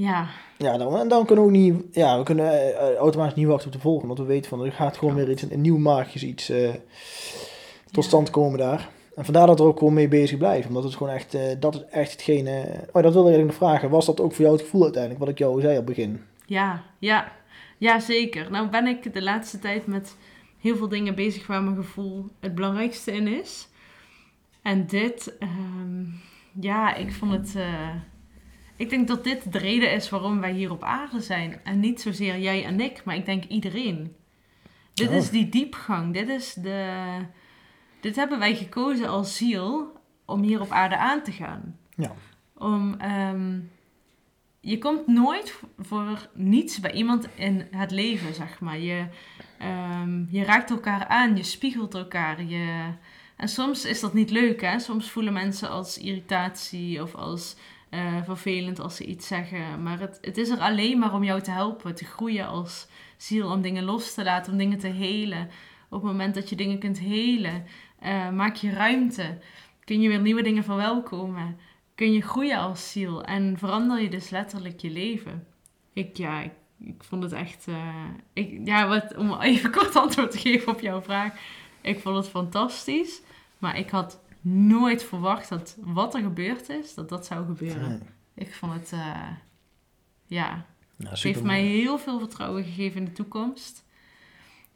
ja, Ja, dan, en dan kunnen we ook niet, ja, we kunnen eh, eh, automatisch niet wachten op de volgende, want we weten van er gaat gewoon weer iets, een nieuw magisch iets eh, tot stand komen daar. En vandaar dat we er ook gewoon mee bezig blijven, omdat het gewoon echt, eh, dat is echt hetgene, oh dat wilde ik eigenlijk nog vragen, was dat ook voor jou het gevoel uiteindelijk, wat ik jou zei op het begin? ja, ja, ja, zeker. Nou ben ik de laatste tijd met heel veel dingen bezig waar mijn gevoel het belangrijkste in is. En dit, ehm, ja, ik vond het. Ik denk dat dit de reden is waarom wij hier op aarde zijn. En niet zozeer jij en ik, maar ik denk iedereen. Dit Oh. is die diepgang. Dit is de. Dit hebben wij gekozen als ziel om hier op aarde aan te gaan. Ja. Om. ehm, je komt nooit voor niets bij iemand in het leven, zeg maar. Je, ehm, je raakt elkaar aan, je spiegelt elkaar. Je, en soms is dat niet leuk, hè? Soms voelen mensen als irritatie of als eh, vervelend als ze iets zeggen. Maar het, het is er alleen maar om jou te helpen, te groeien als ziel, om dingen los te laten, om dingen te helen. Op het moment dat je dingen kunt helen, eh, maak je ruimte. Kun je weer nieuwe dingen verwelkomen. Kun je groeien als ziel en verander je dus letterlijk je leven. Ik, ja, ik, vond het echt. eh, ik, ja, wat, om even *laughs* kort antwoord te geven op jouw vraag. Ik vond het fantastisch. Maar ik had nooit verwacht dat wat er gebeurd is, dat dat zou gebeuren. Nee. Ik vond het, eh, ja, Nou, het heeft mij heel veel vertrouwen gegeven in de toekomst.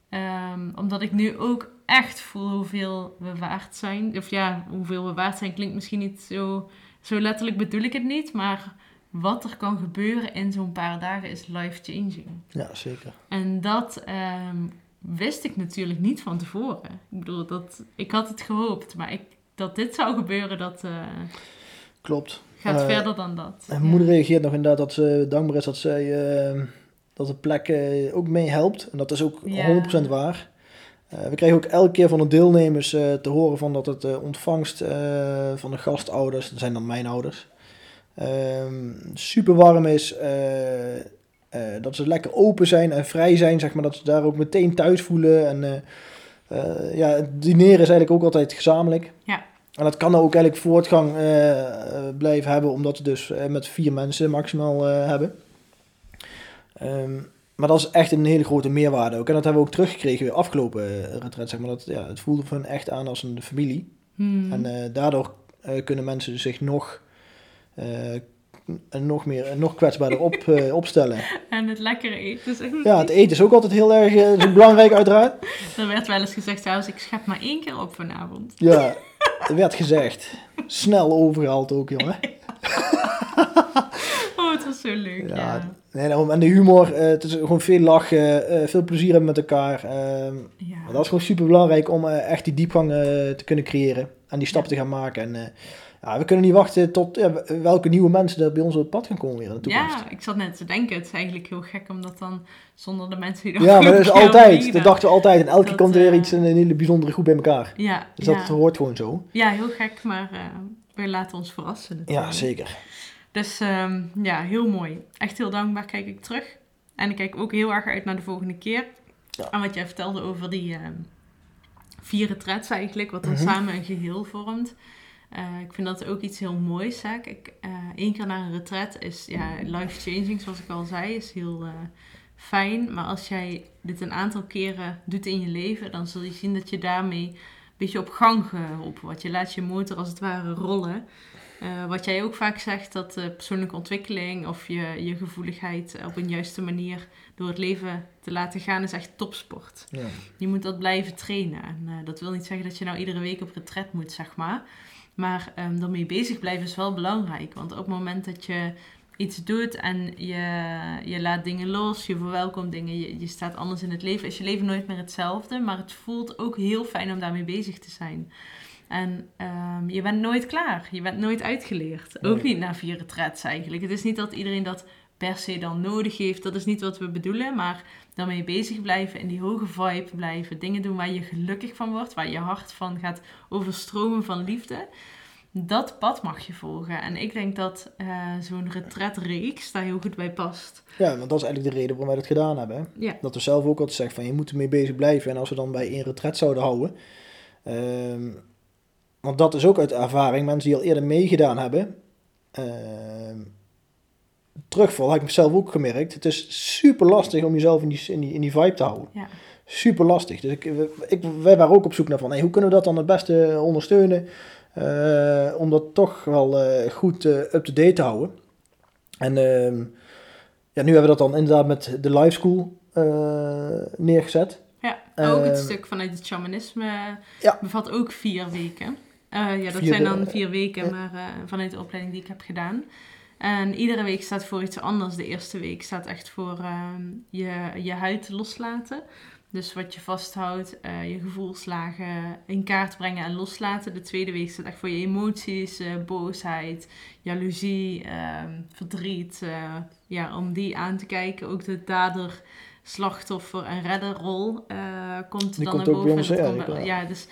Ehm, omdat ik nu ook echt voel hoeveel we waard zijn. Of ja, hoeveel we waard zijn klinkt misschien niet zo, zo letterlijk bedoel ik het niet. Maar wat er kan gebeuren in zo'n paar dagen is life-changing. Ja, zeker. En dat ehm, wist ik natuurlijk niet van tevoren. Ik bedoel, dat, ik had het gehoopt. Maar ik, dat dit zou gebeuren, dat eh, Klopt. gaat Eh, verder dan dat. Mijn Ja. moeder reageert nog inderdaad dat ze dankbaar is dat zij eh, dat de plek eh, ook mee helpt. En dat is ook Ja. 100% waar. We krijgen ook elke keer van de deelnemers te horen van dat het ontvangst van de gastouders, dat zijn dan mijn ouders, ehm, super warm is. dat ze lekker open zijn en vrij zijn, zeg maar, dat ze daar ook meteen thuis voelen. En eh, ja, het dineren is eigenlijk ook altijd gezamenlijk. Ja. En dat kan ook eigenlijk voortgang eh, blijven hebben, omdat we dus eh, met vier mensen maximaal hebben. Ehm, maar dat is echt een hele grote meerwaarde ook. En dat hebben we ook teruggekregen weer afgelopen uh, retret, zeg maar. Dat, ja, het voelde voor hen echt aan als een familie. Hmm. En daardoor kunnen mensen zich nog, nog, meer, nog kwetsbaarder op, eh, *laughs* opstellen. En het lekkere eten. is echt Ja, het eten is ook altijd heel erg eh, belangrijk uiteraard. *laughs* Er werd wel eens gezegd trouwens, ik schep maar één keer op vanavond. Ja, er werd gezegd. Snel overgehaald ook, jongen. *laughs* Oh, het was zo leuk. Ja, Ja. Nee, en de humor, eh, het is gewoon veel lachen, veel plezier hebben met elkaar. ehm, Ja. dat is gewoon super belangrijk om echt die diepgang te kunnen creëren en die stap te gaan maken. En ja, we kunnen niet wachten tot ja, welke nieuwe mensen er bij ons op het pad gaan komen weer in de toekomst. Ja, ik zat net te denken, het is eigenlijk heel gek om dat dan zonder de mensen die er Ja, maar dat is altijd. Dat dachten we altijd. En elke keer komt er weer eh, iets, een, een hele bijzondere groep bij elkaar. Ja, Dus ja. dat hoort gewoon zo. ja, heel gek, maar eh we laten ons verrassen natuurlijk. Ja, zeker. Dus ehm, ja, heel mooi. Echt heel dankbaar kijk ik terug. En ik kijk ook heel erg uit naar de volgende keer. Ja. En wat jij vertelde over die ehm vier retreats eigenlijk, wat dan Mhm. samen een geheel vormt. Eh, ik vind dat ook iets heel moois. Hè. Kijk, eh één keer naar een retreat is ja, life-changing, zoals ik al zei, is heel eh, fijn. Maar als jij dit een aantal keren doet in je leven, dan zul je zien dat je daarmee een beetje op gang geholpen wordt. Je laat je motor als het ware rollen. Wat jij ook vaak zegt, dat persoonlijke ontwikkeling of je, je gevoeligheid op een juiste manier door het leven te laten gaan, is echt topsport. Ja. Je moet dat blijven trainen. En dat wil niet zeggen dat je nou iedere week op retret moet, zeg maar. Maar um, daarmee bezig blijven is wel belangrijk. Want op het moment dat je iets doet en je, je laat dingen los, je verwelkomt dingen, je, je staat anders in het leven, is je leven nooit meer hetzelfde. Maar het voelt ook heel fijn om daarmee bezig te zijn. En um, je bent nooit klaar. Je bent nooit uitgeleerd. Ook niet na vier retrets eigenlijk. Het is niet dat iedereen dat per se dan nodig heeft. Dat is niet wat we bedoelen. Maar daarmee bezig blijven, in die hoge vibe blijven. Dingen doen waar je gelukkig van wordt. Waar je hart van gaat overstromen van liefde. dat pad mag je volgen. En ik denk dat uh, zo'n retretreeks daar heel goed bij past. Ja, want dat is eigenlijk de reden waarom wij dat gedaan hebben. Ja. Dat we zelf ook altijd zeggen van je moet ermee bezig blijven. En als we dan bij één retret zouden houden. ehm, want dat is ook uit ervaring. Mensen die al eerder meegedaan hebben. ehm, terugval, heb ik zelf ook gemerkt. Het is super lastig om jezelf in die, in die, in die vibe te houden. Ja. Super lastig. Dus ik, ik, wij waren ook op zoek naar van, hey, hoe kunnen we dat dan het beste ondersteunen? eh, om dat toch wel eh, goed eh, up-to-date te houden. En ehm, ja, nu hebben we dat dan inderdaad met de live school neergezet. Ja, ook het Ehm, stuk vanuit het shamanisme Ja. bevat ook vier weken. Ja, dat Vier zijn dan vier weken, maar vanuit de opleiding die ik heb gedaan. En iedere week staat voor iets anders. De eerste week staat echt voor ehm, je, je huid loslaten. Dus wat je vasthoudt, eh, je gevoelslagen in kaart brengen en loslaten. De tweede week staat echt voor je emoties, eh, boosheid, jaloezie, ehm, verdriet. eh, ja, om die aan te kijken. Ook de dader, slachtoffer en redderrol komt Die dan komt naar ook bij boven. ons, ja, ja, dus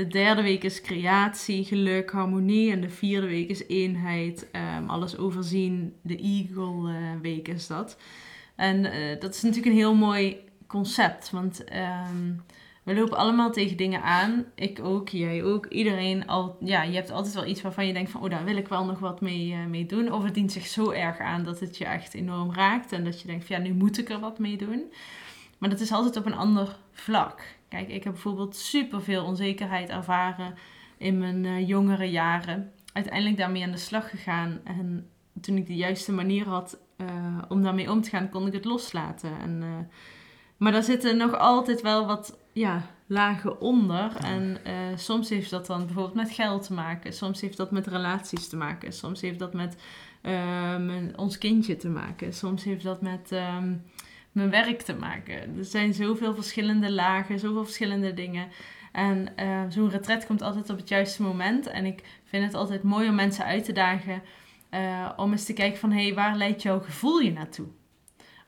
de derde week is creatie, geluk, harmonie. En de vierde week is eenheid, ehm, alles overzien. De Eagle eh, week is dat. En eh, dat is natuurlijk een heel mooi concept. Want ehm, we lopen allemaal tegen dingen aan. Ik ook, jij ook. Iedereen al. Ja, je hebt altijd wel iets waarvan je denkt van, oh, daar wil ik wel nog wat mee, eh, mee doen. Of het dient zich zo erg aan dat het je echt enorm raakt. En dat je denkt van, ja, nu moet ik er wat mee doen. Maar dat is altijd op een ander vlak. Kijk, ik heb bijvoorbeeld superveel onzekerheid ervaren in mijn eh, jongere jaren. Uiteindelijk daarmee aan de slag gegaan. En toen ik de juiste manier had eh, om daarmee om te gaan, kon ik het loslaten. En, eh, maar daar zitten nog altijd wel wat ja, lagen onder. En soms heeft dat dan bijvoorbeeld met geld te maken. Soms heeft dat met relaties te maken. Soms heeft dat met ons kindje te maken. Soms heeft dat met ehm, mijn werk te maken. Er zijn zoveel verschillende lagen, zoveel verschillende dingen. En eh, zo'n retret komt altijd op het juiste moment. En ik vind het altijd mooi om mensen uit te dagen eh, om eens te kijken van... hé, hey, waar leidt jouw gevoel je naartoe?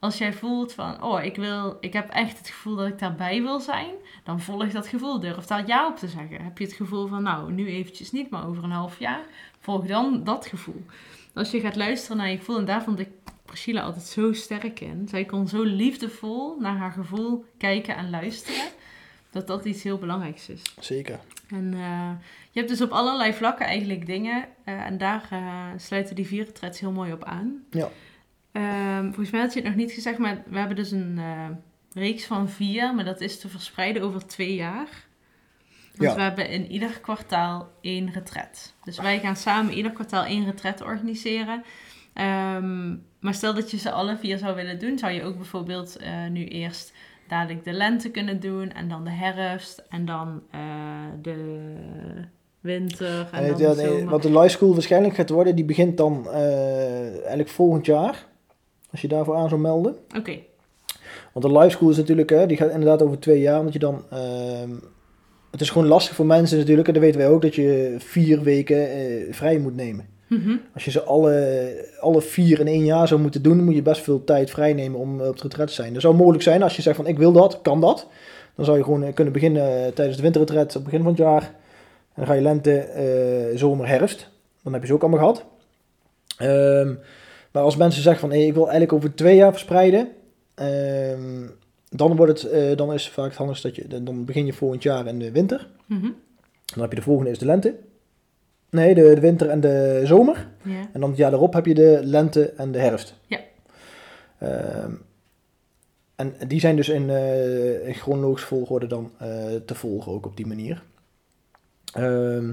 Als jij voelt van, oh, ik, wil, ik heb echt het gevoel dat ik daarbij wil zijn, dan volg dat gevoel. Durf daar ja op te zeggen. Heb je het gevoel van, nou, nu eventjes niet, maar over een half jaar, volg dan dat gevoel. Als je gaat luisteren naar je gevoel, en daar vond ik Priscilla altijd zo sterk in. Zij kon zo liefdevol naar haar gevoel kijken en luisteren, dat dat iets heel belangrijks is. Zeker. En eh, je hebt dus op allerlei vlakken eigenlijk dingen. eh, en daar eh, sluiten die vier retreats heel mooi op aan. Ja. Ehm, volgens mij had je het nog niet gezegd, maar we hebben dus een reeks van vier. Maar dat is te verspreiden over twee jaar. Want Ja. we hebben in ieder kwartaal één retret. Dus wij gaan samen ieder kwartaal één retret organiseren. Ehm, maar stel dat je ze alle vier zou willen doen, zou je ook bijvoorbeeld eh, nu eerst dadelijk de lente kunnen doen en dan de herfst en dan eh, de winter en En dan het, ja, de nee, zomer. wat de live school waarschijnlijk gaat worden, die begint dan eh, eigenlijk volgend jaar. Als je daarvoor aan zou melden. Oké, Want de live school is natuurlijk, hè, die gaat inderdaad over twee jaar. Want je dan, ehm, het is gewoon lastig voor mensen natuurlijk. En dat weten wij ook, dat je vier weken eh, vrij moet nemen. Mhm. Als je ze alle, alle vier in één jaar zou moeten doen, moet je best veel tijd vrij nemen om eh, op het retret te zijn. Dat zou mogelijk zijn als je zegt van ik wil dat, kan dat. Dan zou je gewoon eh, kunnen beginnen eh, tijdens de winterretret op het begin van het jaar. En dan ga je lente, eh, zomer, herfst. Dan heb je ze ook allemaal gehad. Ehm, maar als mensen zeggen van hey, ik wil eigenlijk over twee jaar verspreiden. ehm, dan, wordt het, dan is het vaak het handigst dat je, dan begin je volgend jaar in de winter. Mhm. Dan heb je de volgende is de lente. Nee, de, de winter en de zomer. Ja. En dan het jaar daarop heb je de lente en de herfst. Ja. Ehm, en die zijn dus in, eh in chronologische volgorde dan eh, te volgen, ook op die manier. Ehm,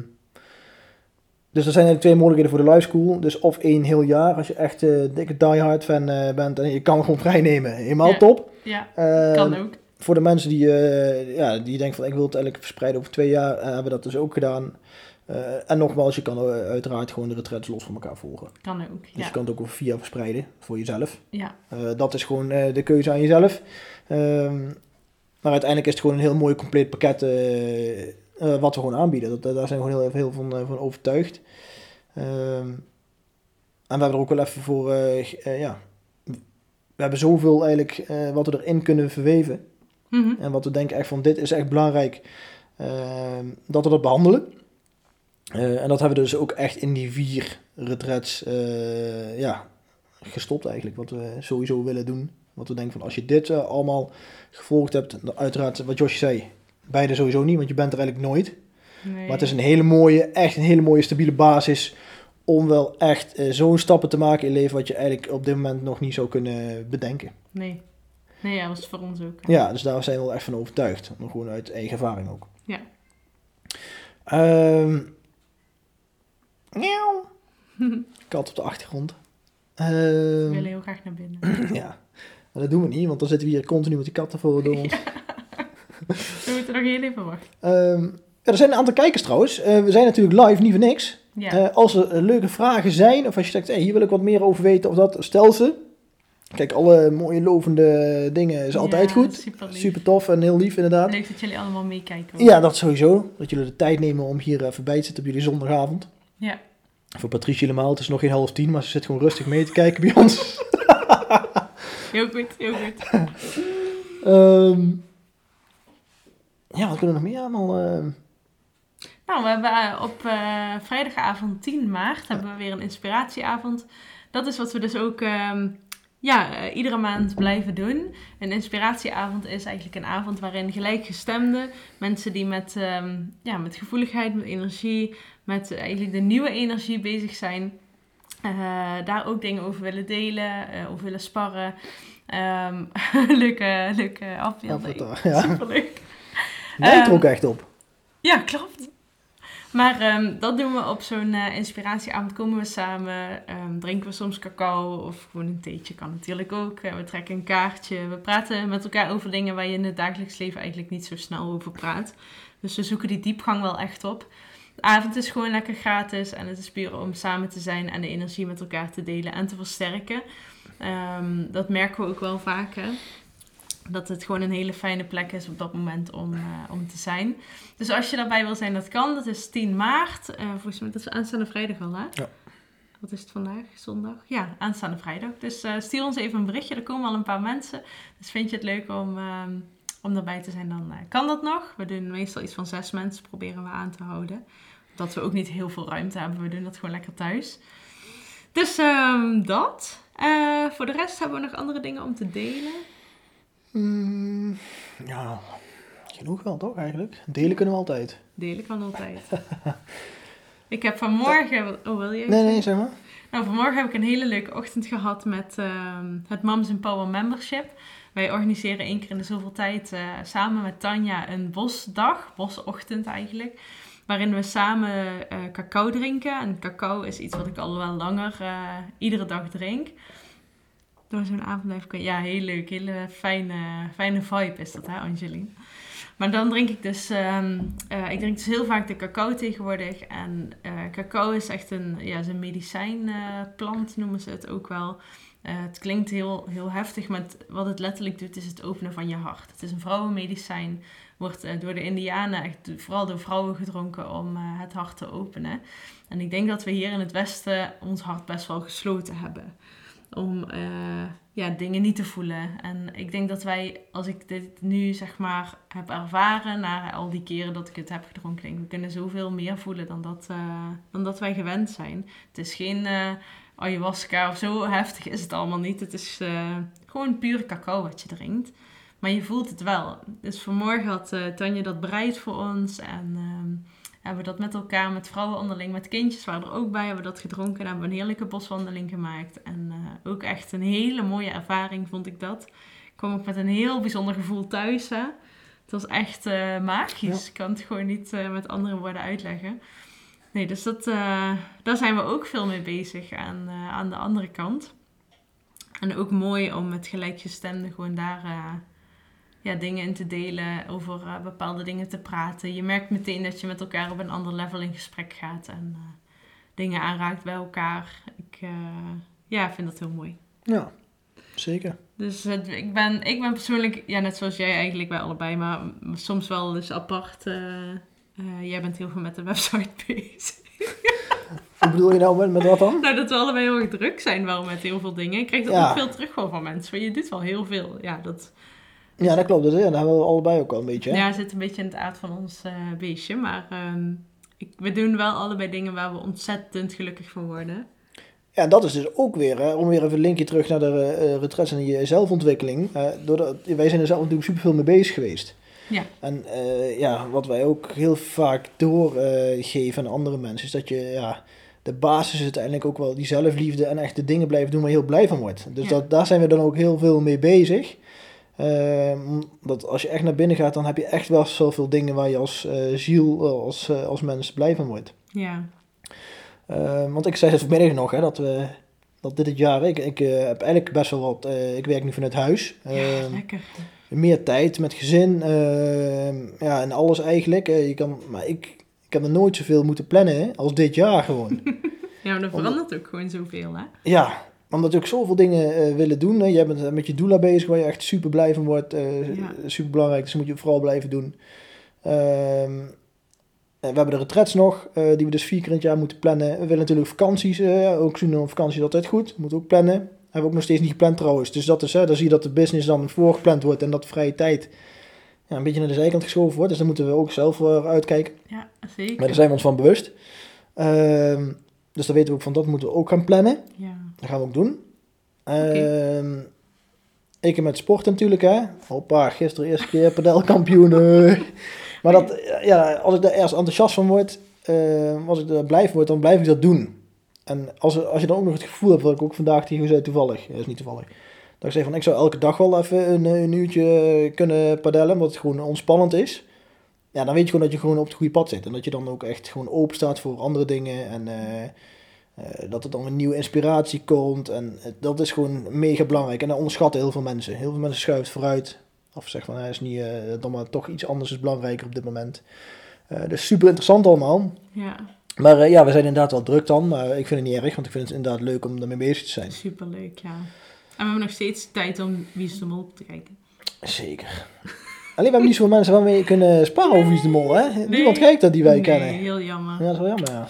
dus er zijn eigenlijk twee mogelijkheden voor de live school. Dus of één heel jaar, als je echt eh dikke diehard fan bent en je kan gewoon vrij nemen. Helemaal Ja. top. ja, Ehm, kan ook. voor de mensen die, ja, die denken van ik wil het eigenlijk verspreiden over twee jaar, hebben we dat dus ook gedaan. Eh, en nogmaals, je kan eh, uiteraard gewoon de retrets los van elkaar volgen. Kan ook, Dus ja. je kan het ook over jaar verspreiden voor jezelf. ja. Eh, dat is gewoon de keuze aan jezelf. Ehm, maar uiteindelijk is het gewoon een heel mooi compleet pakket wat we gewoon aanbieden. Dat, daar zijn we gewoon heel, heel van, van overtuigd. Ehm, en we hebben er ook wel even voor, ja, we hebben zoveel eigenlijk wat we erin kunnen verweven. Mhm. En wat we denken echt van dit is echt belangrijk ehm, dat we dat behandelen. Eh, en dat hebben we dus ook echt in die vier retreats eh, ja, gestopt eigenlijk. Wat we sowieso willen doen. Want we denken van als je dit eh, allemaal gevolgd hebt, dan uiteraard wat Josje zei, beide sowieso niet, want je bent er eigenlijk nooit. Nee. Maar het is een hele mooie, echt een hele mooie stabiele basis om wel echt zo'n stappen te maken in leven wat je eigenlijk op dit moment nog niet zou kunnen bedenken. Nee. Nee, ja, dat was voor ons ook. hè. Ja, dus daar zijn we wel echt van overtuigd. Gewoon uit eigen ervaring ook. Ja. Ehm miauw. *laughs* Kat op de achtergrond. We Ehm, willen heel graag naar binnen. *clears throat* ja, maar dat doen we niet, want dan zitten we hier continu met die katten voor door ons. *laughs* We moeten nog heel even wachten. Ehm, ja, er zijn een aantal kijkers trouwens. Eh, we zijn natuurlijk live, niet voor niks. Ja. Eh, als er eh, leuke vragen zijn, of als je zegt, hey, hier wil ik wat meer over weten of dat, stel ze. Kijk, alle mooie lovende dingen is altijd Ja, goed. Super lief. Super tof en heel lief inderdaad. Leuk dat jullie allemaal meekijken. Ja, dat sowieso. Dat jullie de tijd nemen om hier even bij te zitten op jullie zondagavond. Ja. Voor Patricia helemaal, het is nog geen half tien, maar ze zit gewoon rustig mee te kijken bij ons. *laughs* Heel goed, heel goed. Ehm, ja, wat kunnen we nog meer allemaal? ehm? Nou, we hebben eh, op eh, vrijdagavond 10 maart hebben we weer een inspiratieavond. Dat is wat we dus ook ehm, ja, eh, iedere maand blijven doen. Een inspiratieavond is eigenlijk een avond waarin gelijkgestemden, mensen die met, ehm, ja, met gevoeligheid, met energie, met eigenlijk de nieuwe energie bezig zijn, eh, daar ook dingen over willen delen, eh, over willen sparren. Ehm *laughs* leuke, leuke afbeelding. Ja. Superleuk. Lijkt er Ehm, ook echt op. Ja, klopt. Maar ehm, dat doen we op zo'n eh, inspiratieavond. Komen we samen, drinken we soms cacao of gewoon een theetje kan natuurlijk ook. We trekken een kaartje. We praten met elkaar over dingen waar je in het dagelijks leven eigenlijk niet zo snel over praat. Dus we zoeken die diepgang wel echt op. De avond is gewoon lekker gratis en het is puur om samen te zijn en de energie met elkaar te delen en te versterken. Ehm, dat merken we ook wel vaker. Dat het gewoon een hele fijne plek is op dat moment om, eh, om te zijn. Dus als je daarbij wil zijn, dat kan. Dat is 10 maart. Eh, volgens mij dat is aanstaande vrijdag al, hè? Ja. Wat is het vandaag? Zondag? Ja, aanstaande vrijdag. Dus eh, stuur ons even een berichtje. Er komen al een paar mensen. Dus vind je het leuk om, ehm, om daarbij te zijn, dan kan dat nog. We doen meestal iets van zes mensen, proberen we aan te houden. Dat we ook niet heel veel ruimte hebben. We doen dat gewoon lekker thuis. Dus ehm, dat. Eh, voor de rest hebben we nog andere dingen om te delen. Mm, ja, genoeg wel toch eigenlijk? Delen kunnen we altijd. Delen kan altijd. *laughs* ik heb vanmorgen... Oh, wil je? Nee, nee, zeg maar. Nou, vanmorgen heb ik een hele leuke ochtend gehad met ehm, het Moms in Power Membership. Wij organiseren één keer in de zoveel tijd eh, samen met Tanja een bosdag, bosochtend eigenlijk. Waarin we samen eh, cacao drinken. En cacao is iets wat ik al wel langer eh, iedere dag drink. Door zo'n avond blijf ik... Ja, heel leuk. Hele fijne, fijne vibe is dat, hè, Angeline? Maar dan drink ik dus... ehm, eh, ik drink dus heel vaak de cacao tegenwoordig. En cacao is echt een... Ja, is medicijnplant noemen ze het ook wel. Het klinkt heel, heel heftig, maar wat het letterlijk doet is het openen van je hart. Het is een vrouwenmedicijn. Wordt eh, door de indianen, echt, vooral door vrouwen gedronken om eh, het hart te openen. En ik denk dat we hier in het Westen ons hart best wel gesloten hebben om eh, ja, dingen niet te voelen. En ik denk dat wij, als ik dit nu zeg maar heb ervaren, na al die keren dat ik het heb gedronken, we kunnen zoveel meer voelen dan dat, dan dat wij gewend zijn. Het is geen ayahuasca of zo heftig is het allemaal niet. Het is gewoon pure cacao wat je drinkt. Maar je voelt het wel. Dus vanmorgen had eh, Tanja dat bereid voor ons. En ehm, hebben we dat met elkaar, met vrouwen onderling, met kindjes waren er ook bij. Hebben we dat gedronken en hebben we een heerlijke boswandeling gemaakt. En eh, ook echt een hele mooie ervaring vond ik dat. Ik kwam ook met een heel bijzonder gevoel thuis. Hè? Het was echt eh, magisch. Ik kan het gewoon niet met andere woorden uitleggen. Nee, dus dat, daar zijn we ook veel mee bezig aan, aan de andere kant. En ook mooi om met gelijkgestemden gewoon daar ja, dingen in te delen, over eh, bepaalde dingen te praten. Je merkt meteen dat je met elkaar op een ander level in gesprek gaat en eh, dingen aanraakt bij elkaar. Ik eh, ja, vind dat heel mooi. Ja, zeker. Dus ik, ben, ik ben persoonlijk, ja, net zoals jij eigenlijk bij allebei, maar soms wel dus apart. jij bent heel veel met de website *laughs* bezig. Wat bedoel je nou met, met wat dan? Nou, dat we allebei heel erg druk zijn wel met heel veel dingen. Ik krijg Ja. ook veel terug van mensen. Maar je doet wel heel veel. Ja, dat Ja, dat klopt. Dat, ja, dat hebben we allebei ook al een beetje. Hè? ja, zit een beetje in het aard van ons eh, beestje. Maar ehm, ik, we doen wel allebei dingen waar we ontzettend gelukkig van worden. Ja, dat is dus ook weer, hè, om weer even een linkje terug naar de uh, retrets en je zelfontwikkeling. Uh, doordat, wij zijn er zelf natuurlijk superveel mee bezig geweest. Ja. En uh, ja, wat wij ook heel vaak doorgeven aan andere mensen, is dat je, ja, de basis is uiteindelijk ook wel die zelfliefde en echt de dingen blijven doen waar je heel blij van wordt. Dus Ja. dat, daar zijn we dan ook heel veel mee bezig. Ehm, dat als je echt naar binnen gaat, dan heb je echt wel zoveel dingen waar je als eh, ziel, eh, als, eh, als mens blij van wordt. Ja. Ehm, want ik zei het vanmiddag nog, hè, dat, we, dat dit het jaar, ik, ik heb eigenlijk best wel wat, ik werk nu vanuit huis. ja, Ehm, lekker. meer tijd met gezin, ja, en alles eigenlijk. Je kan, maar ik, ik heb er nooit zoveel moeten plannen als dit jaar gewoon. *laughs* Ja, maar er verandert ook gewoon zoveel, hè? ja, omdat je ook zoveel dingen eh, willen doen. Hè. Je bent met je doula bezig waar je echt super blij van wordt. eh Ja. Super belangrijk, dus moet je vooral blijven doen. Ehm, en we hebben de retrets nog, eh, die we dus vier keer in het jaar moeten plannen. We willen natuurlijk vakanties, eh, ook zien op vakantie is altijd goed. Moeten we ook plannen. Hebben we ook nog steeds niet gepland trouwens. Dus dat is, hè, dan zie je dat de business dan voorgepland wordt en dat vrije tijd ja, een beetje naar de zijkant geschoven wordt. Dus daar moeten we ook zelf voor uitkijken. Ja, zeker. Maar daar zijn we ons van bewust. Ehm, dus dan weten we ook van dat moeten we ook gaan plannen. Ja. Dat gaan we ook doen. Ehm, ik heb met sport natuurlijk, hè. Hoppa, gisteren eerste keer padelkampioen. eh. *laughs* maar dat, ja, als ik daar ergens enthousiast van word, eh, als ik er blij van word, dan blijf ik dat doen. En als, als je dan ook nog het gevoel hebt, wat ik ook vandaag tegen zei, toevallig, dat is niet toevallig, dat ik zeg van, ik zou elke dag wel even een, een uurtje kunnen padellen, omdat het gewoon ontspannend is. Ja, dan weet je gewoon dat je gewoon op het goede pad zit. En dat je dan ook echt gewoon open staat voor andere dingen. En eh, eh, dat er dan een nieuwe inspiratie komt. En eh, dat is gewoon mega belangrijk. En dat onderschatten heel veel mensen. Heel veel mensen schuiven vooruit. Of zeggen van, hij is niet, eh, dan maar toch iets anders is belangrijker op dit moment. Eh, dus super interessant allemaal. Ja, Maar eh, ja, we zijn inderdaad wel druk dan. Maar ik vind het niet erg, want ik vind het inderdaad leuk om ermee bezig te zijn. superleuk, ja. En we hebben nog steeds tijd om Wie is de Mol te kijken. Zeker. Alleen we hebben niet zoveel mensen waarmee kunnen sparen over Wie is de Mol, hè? Niemand kijkt dat die wij nee, kennen. heel jammer. Ja, dat is wel jammer, ja.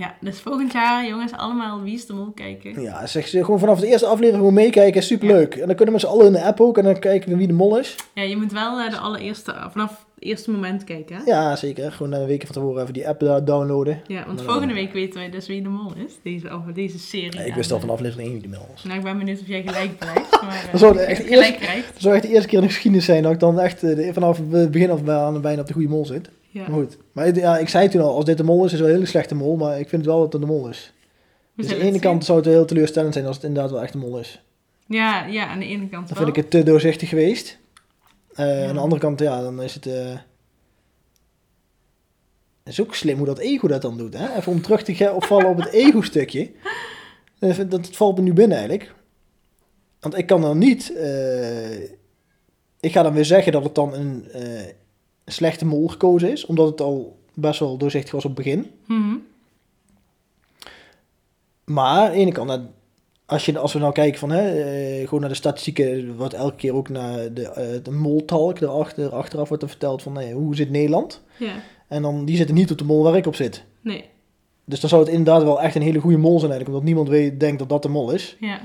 Ja, dus volgend jaar, jongens, allemaal Wie is de Mol kijken. Ja, zeg ze gewoon vanaf de eerste aflevering gewoon meekijken, is superleuk. En dan kunnen z'n allen in de app ook en dan kijken we wie de mol is. Ja, je moet wel eh, de allereerste, vanaf het eerste moment kijken, hè? Ja, zeker. Gewoon een week van tevoren even die app downloaden. Ja, want volgende dan- week weten wij dus wie de mol is. Deze, over deze serie. Ja, ik wist al eh, van aflevering 1 wie de mol was. Nou, ik ben benieuwd of jij gelijk *laughs* blijft. Maar, eh, Dat zou echt gelijk krijgt. Zou echt de eerste keer in de geschiedenis zijn dat ik dan echt eh, vanaf het begin af bijna op de goede mol zit. Ja. Maar goed. Maar ja, ik zei toen al, als dit de mol is, is het wel een hele slechte mol. Maar ik vind het wel dat het de mol is. We Dus aan de ene kant zou het heel teleurstellend zijn als het inderdaad wel echt de mol is. Ja, ja, aan de ene kant Dan wel. vind ik het te doorzichtig geweest. Eh, Ja. Aan de andere kant, ja, dan is het... Het is ook slim hoe dat ego dat dan doet. Hè? Even om terug te opvallen op het *laughs* ego-stukje. Dat, dat valt me nu binnen eigenlijk. Want ik kan dan niet... eh, ik ga dan weer zeggen dat het dan een, een slechte mol gekozen is. Omdat het al best wel doorzichtig was op het begin. Mhm. Maar aan de ene kant, als, je, als we nou kijken van, hè, eh, gewoon naar de statistieken, wordt elke keer ook naar de, eh de moltalk erachter, achteraf wordt er verteld van, nee, hoe zit Nederland? Ja, En dan, die zitten niet op de mol waar ik op zit. nee. Dus dan zou het inderdaad wel echt een hele goede mol zijn eigenlijk, omdat niemand weet, denkt dat dat de mol is. Ja,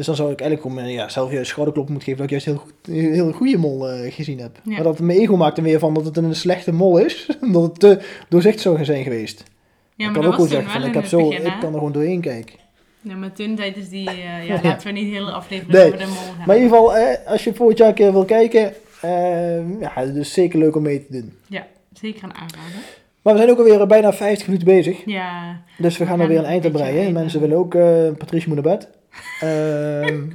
Dus dan zou ik eigenlijk gewoon, eh, ja, zelf juist schouderklop moeten geven dat ik juist heel, goed, heel goede mol eh, gezien heb. Ja. Maar dat mijn ego maakt er weer van dat het een slechte mol is, *laughs* omdat het te doorzichtig zou zijn geweest. ja ik maar kan dat ook wel zeggen van, ik, heb zo, begin, ik kan er gewoon doorheen kijken. Ja, maar toen tijdens die... eh, ja, *laughs* laten we niet de hele aflevering Nee. over de mol hebben. Maar in ieder geval, eh, als je volgend jaar een keer wil kijken, eh, ja, het is zeker leuk om mee te doen. Ja, zeker een aanrader. Maar we zijn ook alweer bijna 50 minuten bezig. Ja, Dus we gaan We er weer gaan een eind aan breien. Mensen willen ook, eh Patricia moet naar bed. Ehm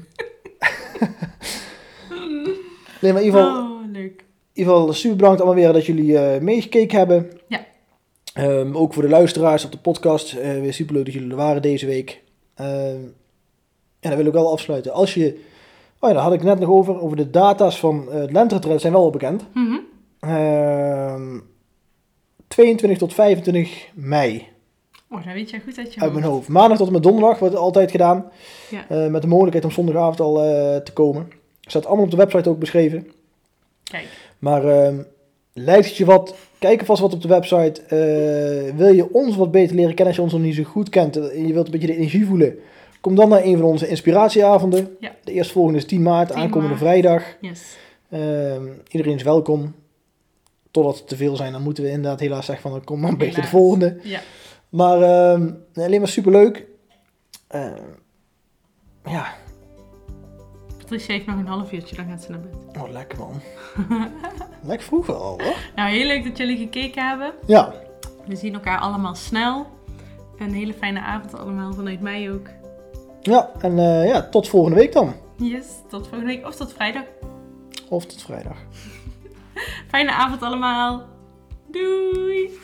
nee, maar in ieder geval, oh, leuk. in ieder geval super bedankt allemaal weer dat jullie eh, meegekeken hebben. Ja. Ehm, ook voor de luisteraars op de podcast. eh, weer super leuk dat jullie er waren deze week. Ehm en dan wil ik wel afsluiten. Als je, oh ja, daar had ik net nog over, over de data's van eh, het lenteretreat zijn wel al bekend. Ehm 22 tot 25 mei Oh, dat weet je goed uit je uit mijn hoofd. Maandag tot en met donderdag wordt het altijd gedaan. Ja. Eh, met de mogelijkheid om zondagavond al eh, te komen. Staat allemaal op de website ook beschreven. Kijk, Maar ehm, lijkt het je wat? Kijk alvast wat op de website. Eh, wil je ons wat beter leren kennen als je ons nog niet zo goed kent en je wilt een beetje de energie voelen? Kom dan naar een van onze inspiratieavonden. Ja. De eerstvolgende is 10 maart, 10 aankomende maart. vrijdag. yes. Ehm, iedereen is welkom. totdat het te veel zijn, dan moeten we inderdaad helaas zeggen van, dan kom maar een beetje de volgende. Ja. Maar ehm, alleen maar superleuk. Eh ja, Patricia heeft nog een half uurtje, dan gaat ze naar bed. oh, lekker man. *laughs* lekker vroeg wel al, hoor. Nou, heel leuk dat jullie gekeken hebben. Ja, We zien elkaar allemaal snel. Een hele fijne avond allemaal, vanuit mij ook. ja en eh, ja, tot volgende week dan. Yes, tot volgende week of tot vrijdag. Of tot vrijdag. *laughs* Fijne avond allemaal. Doei!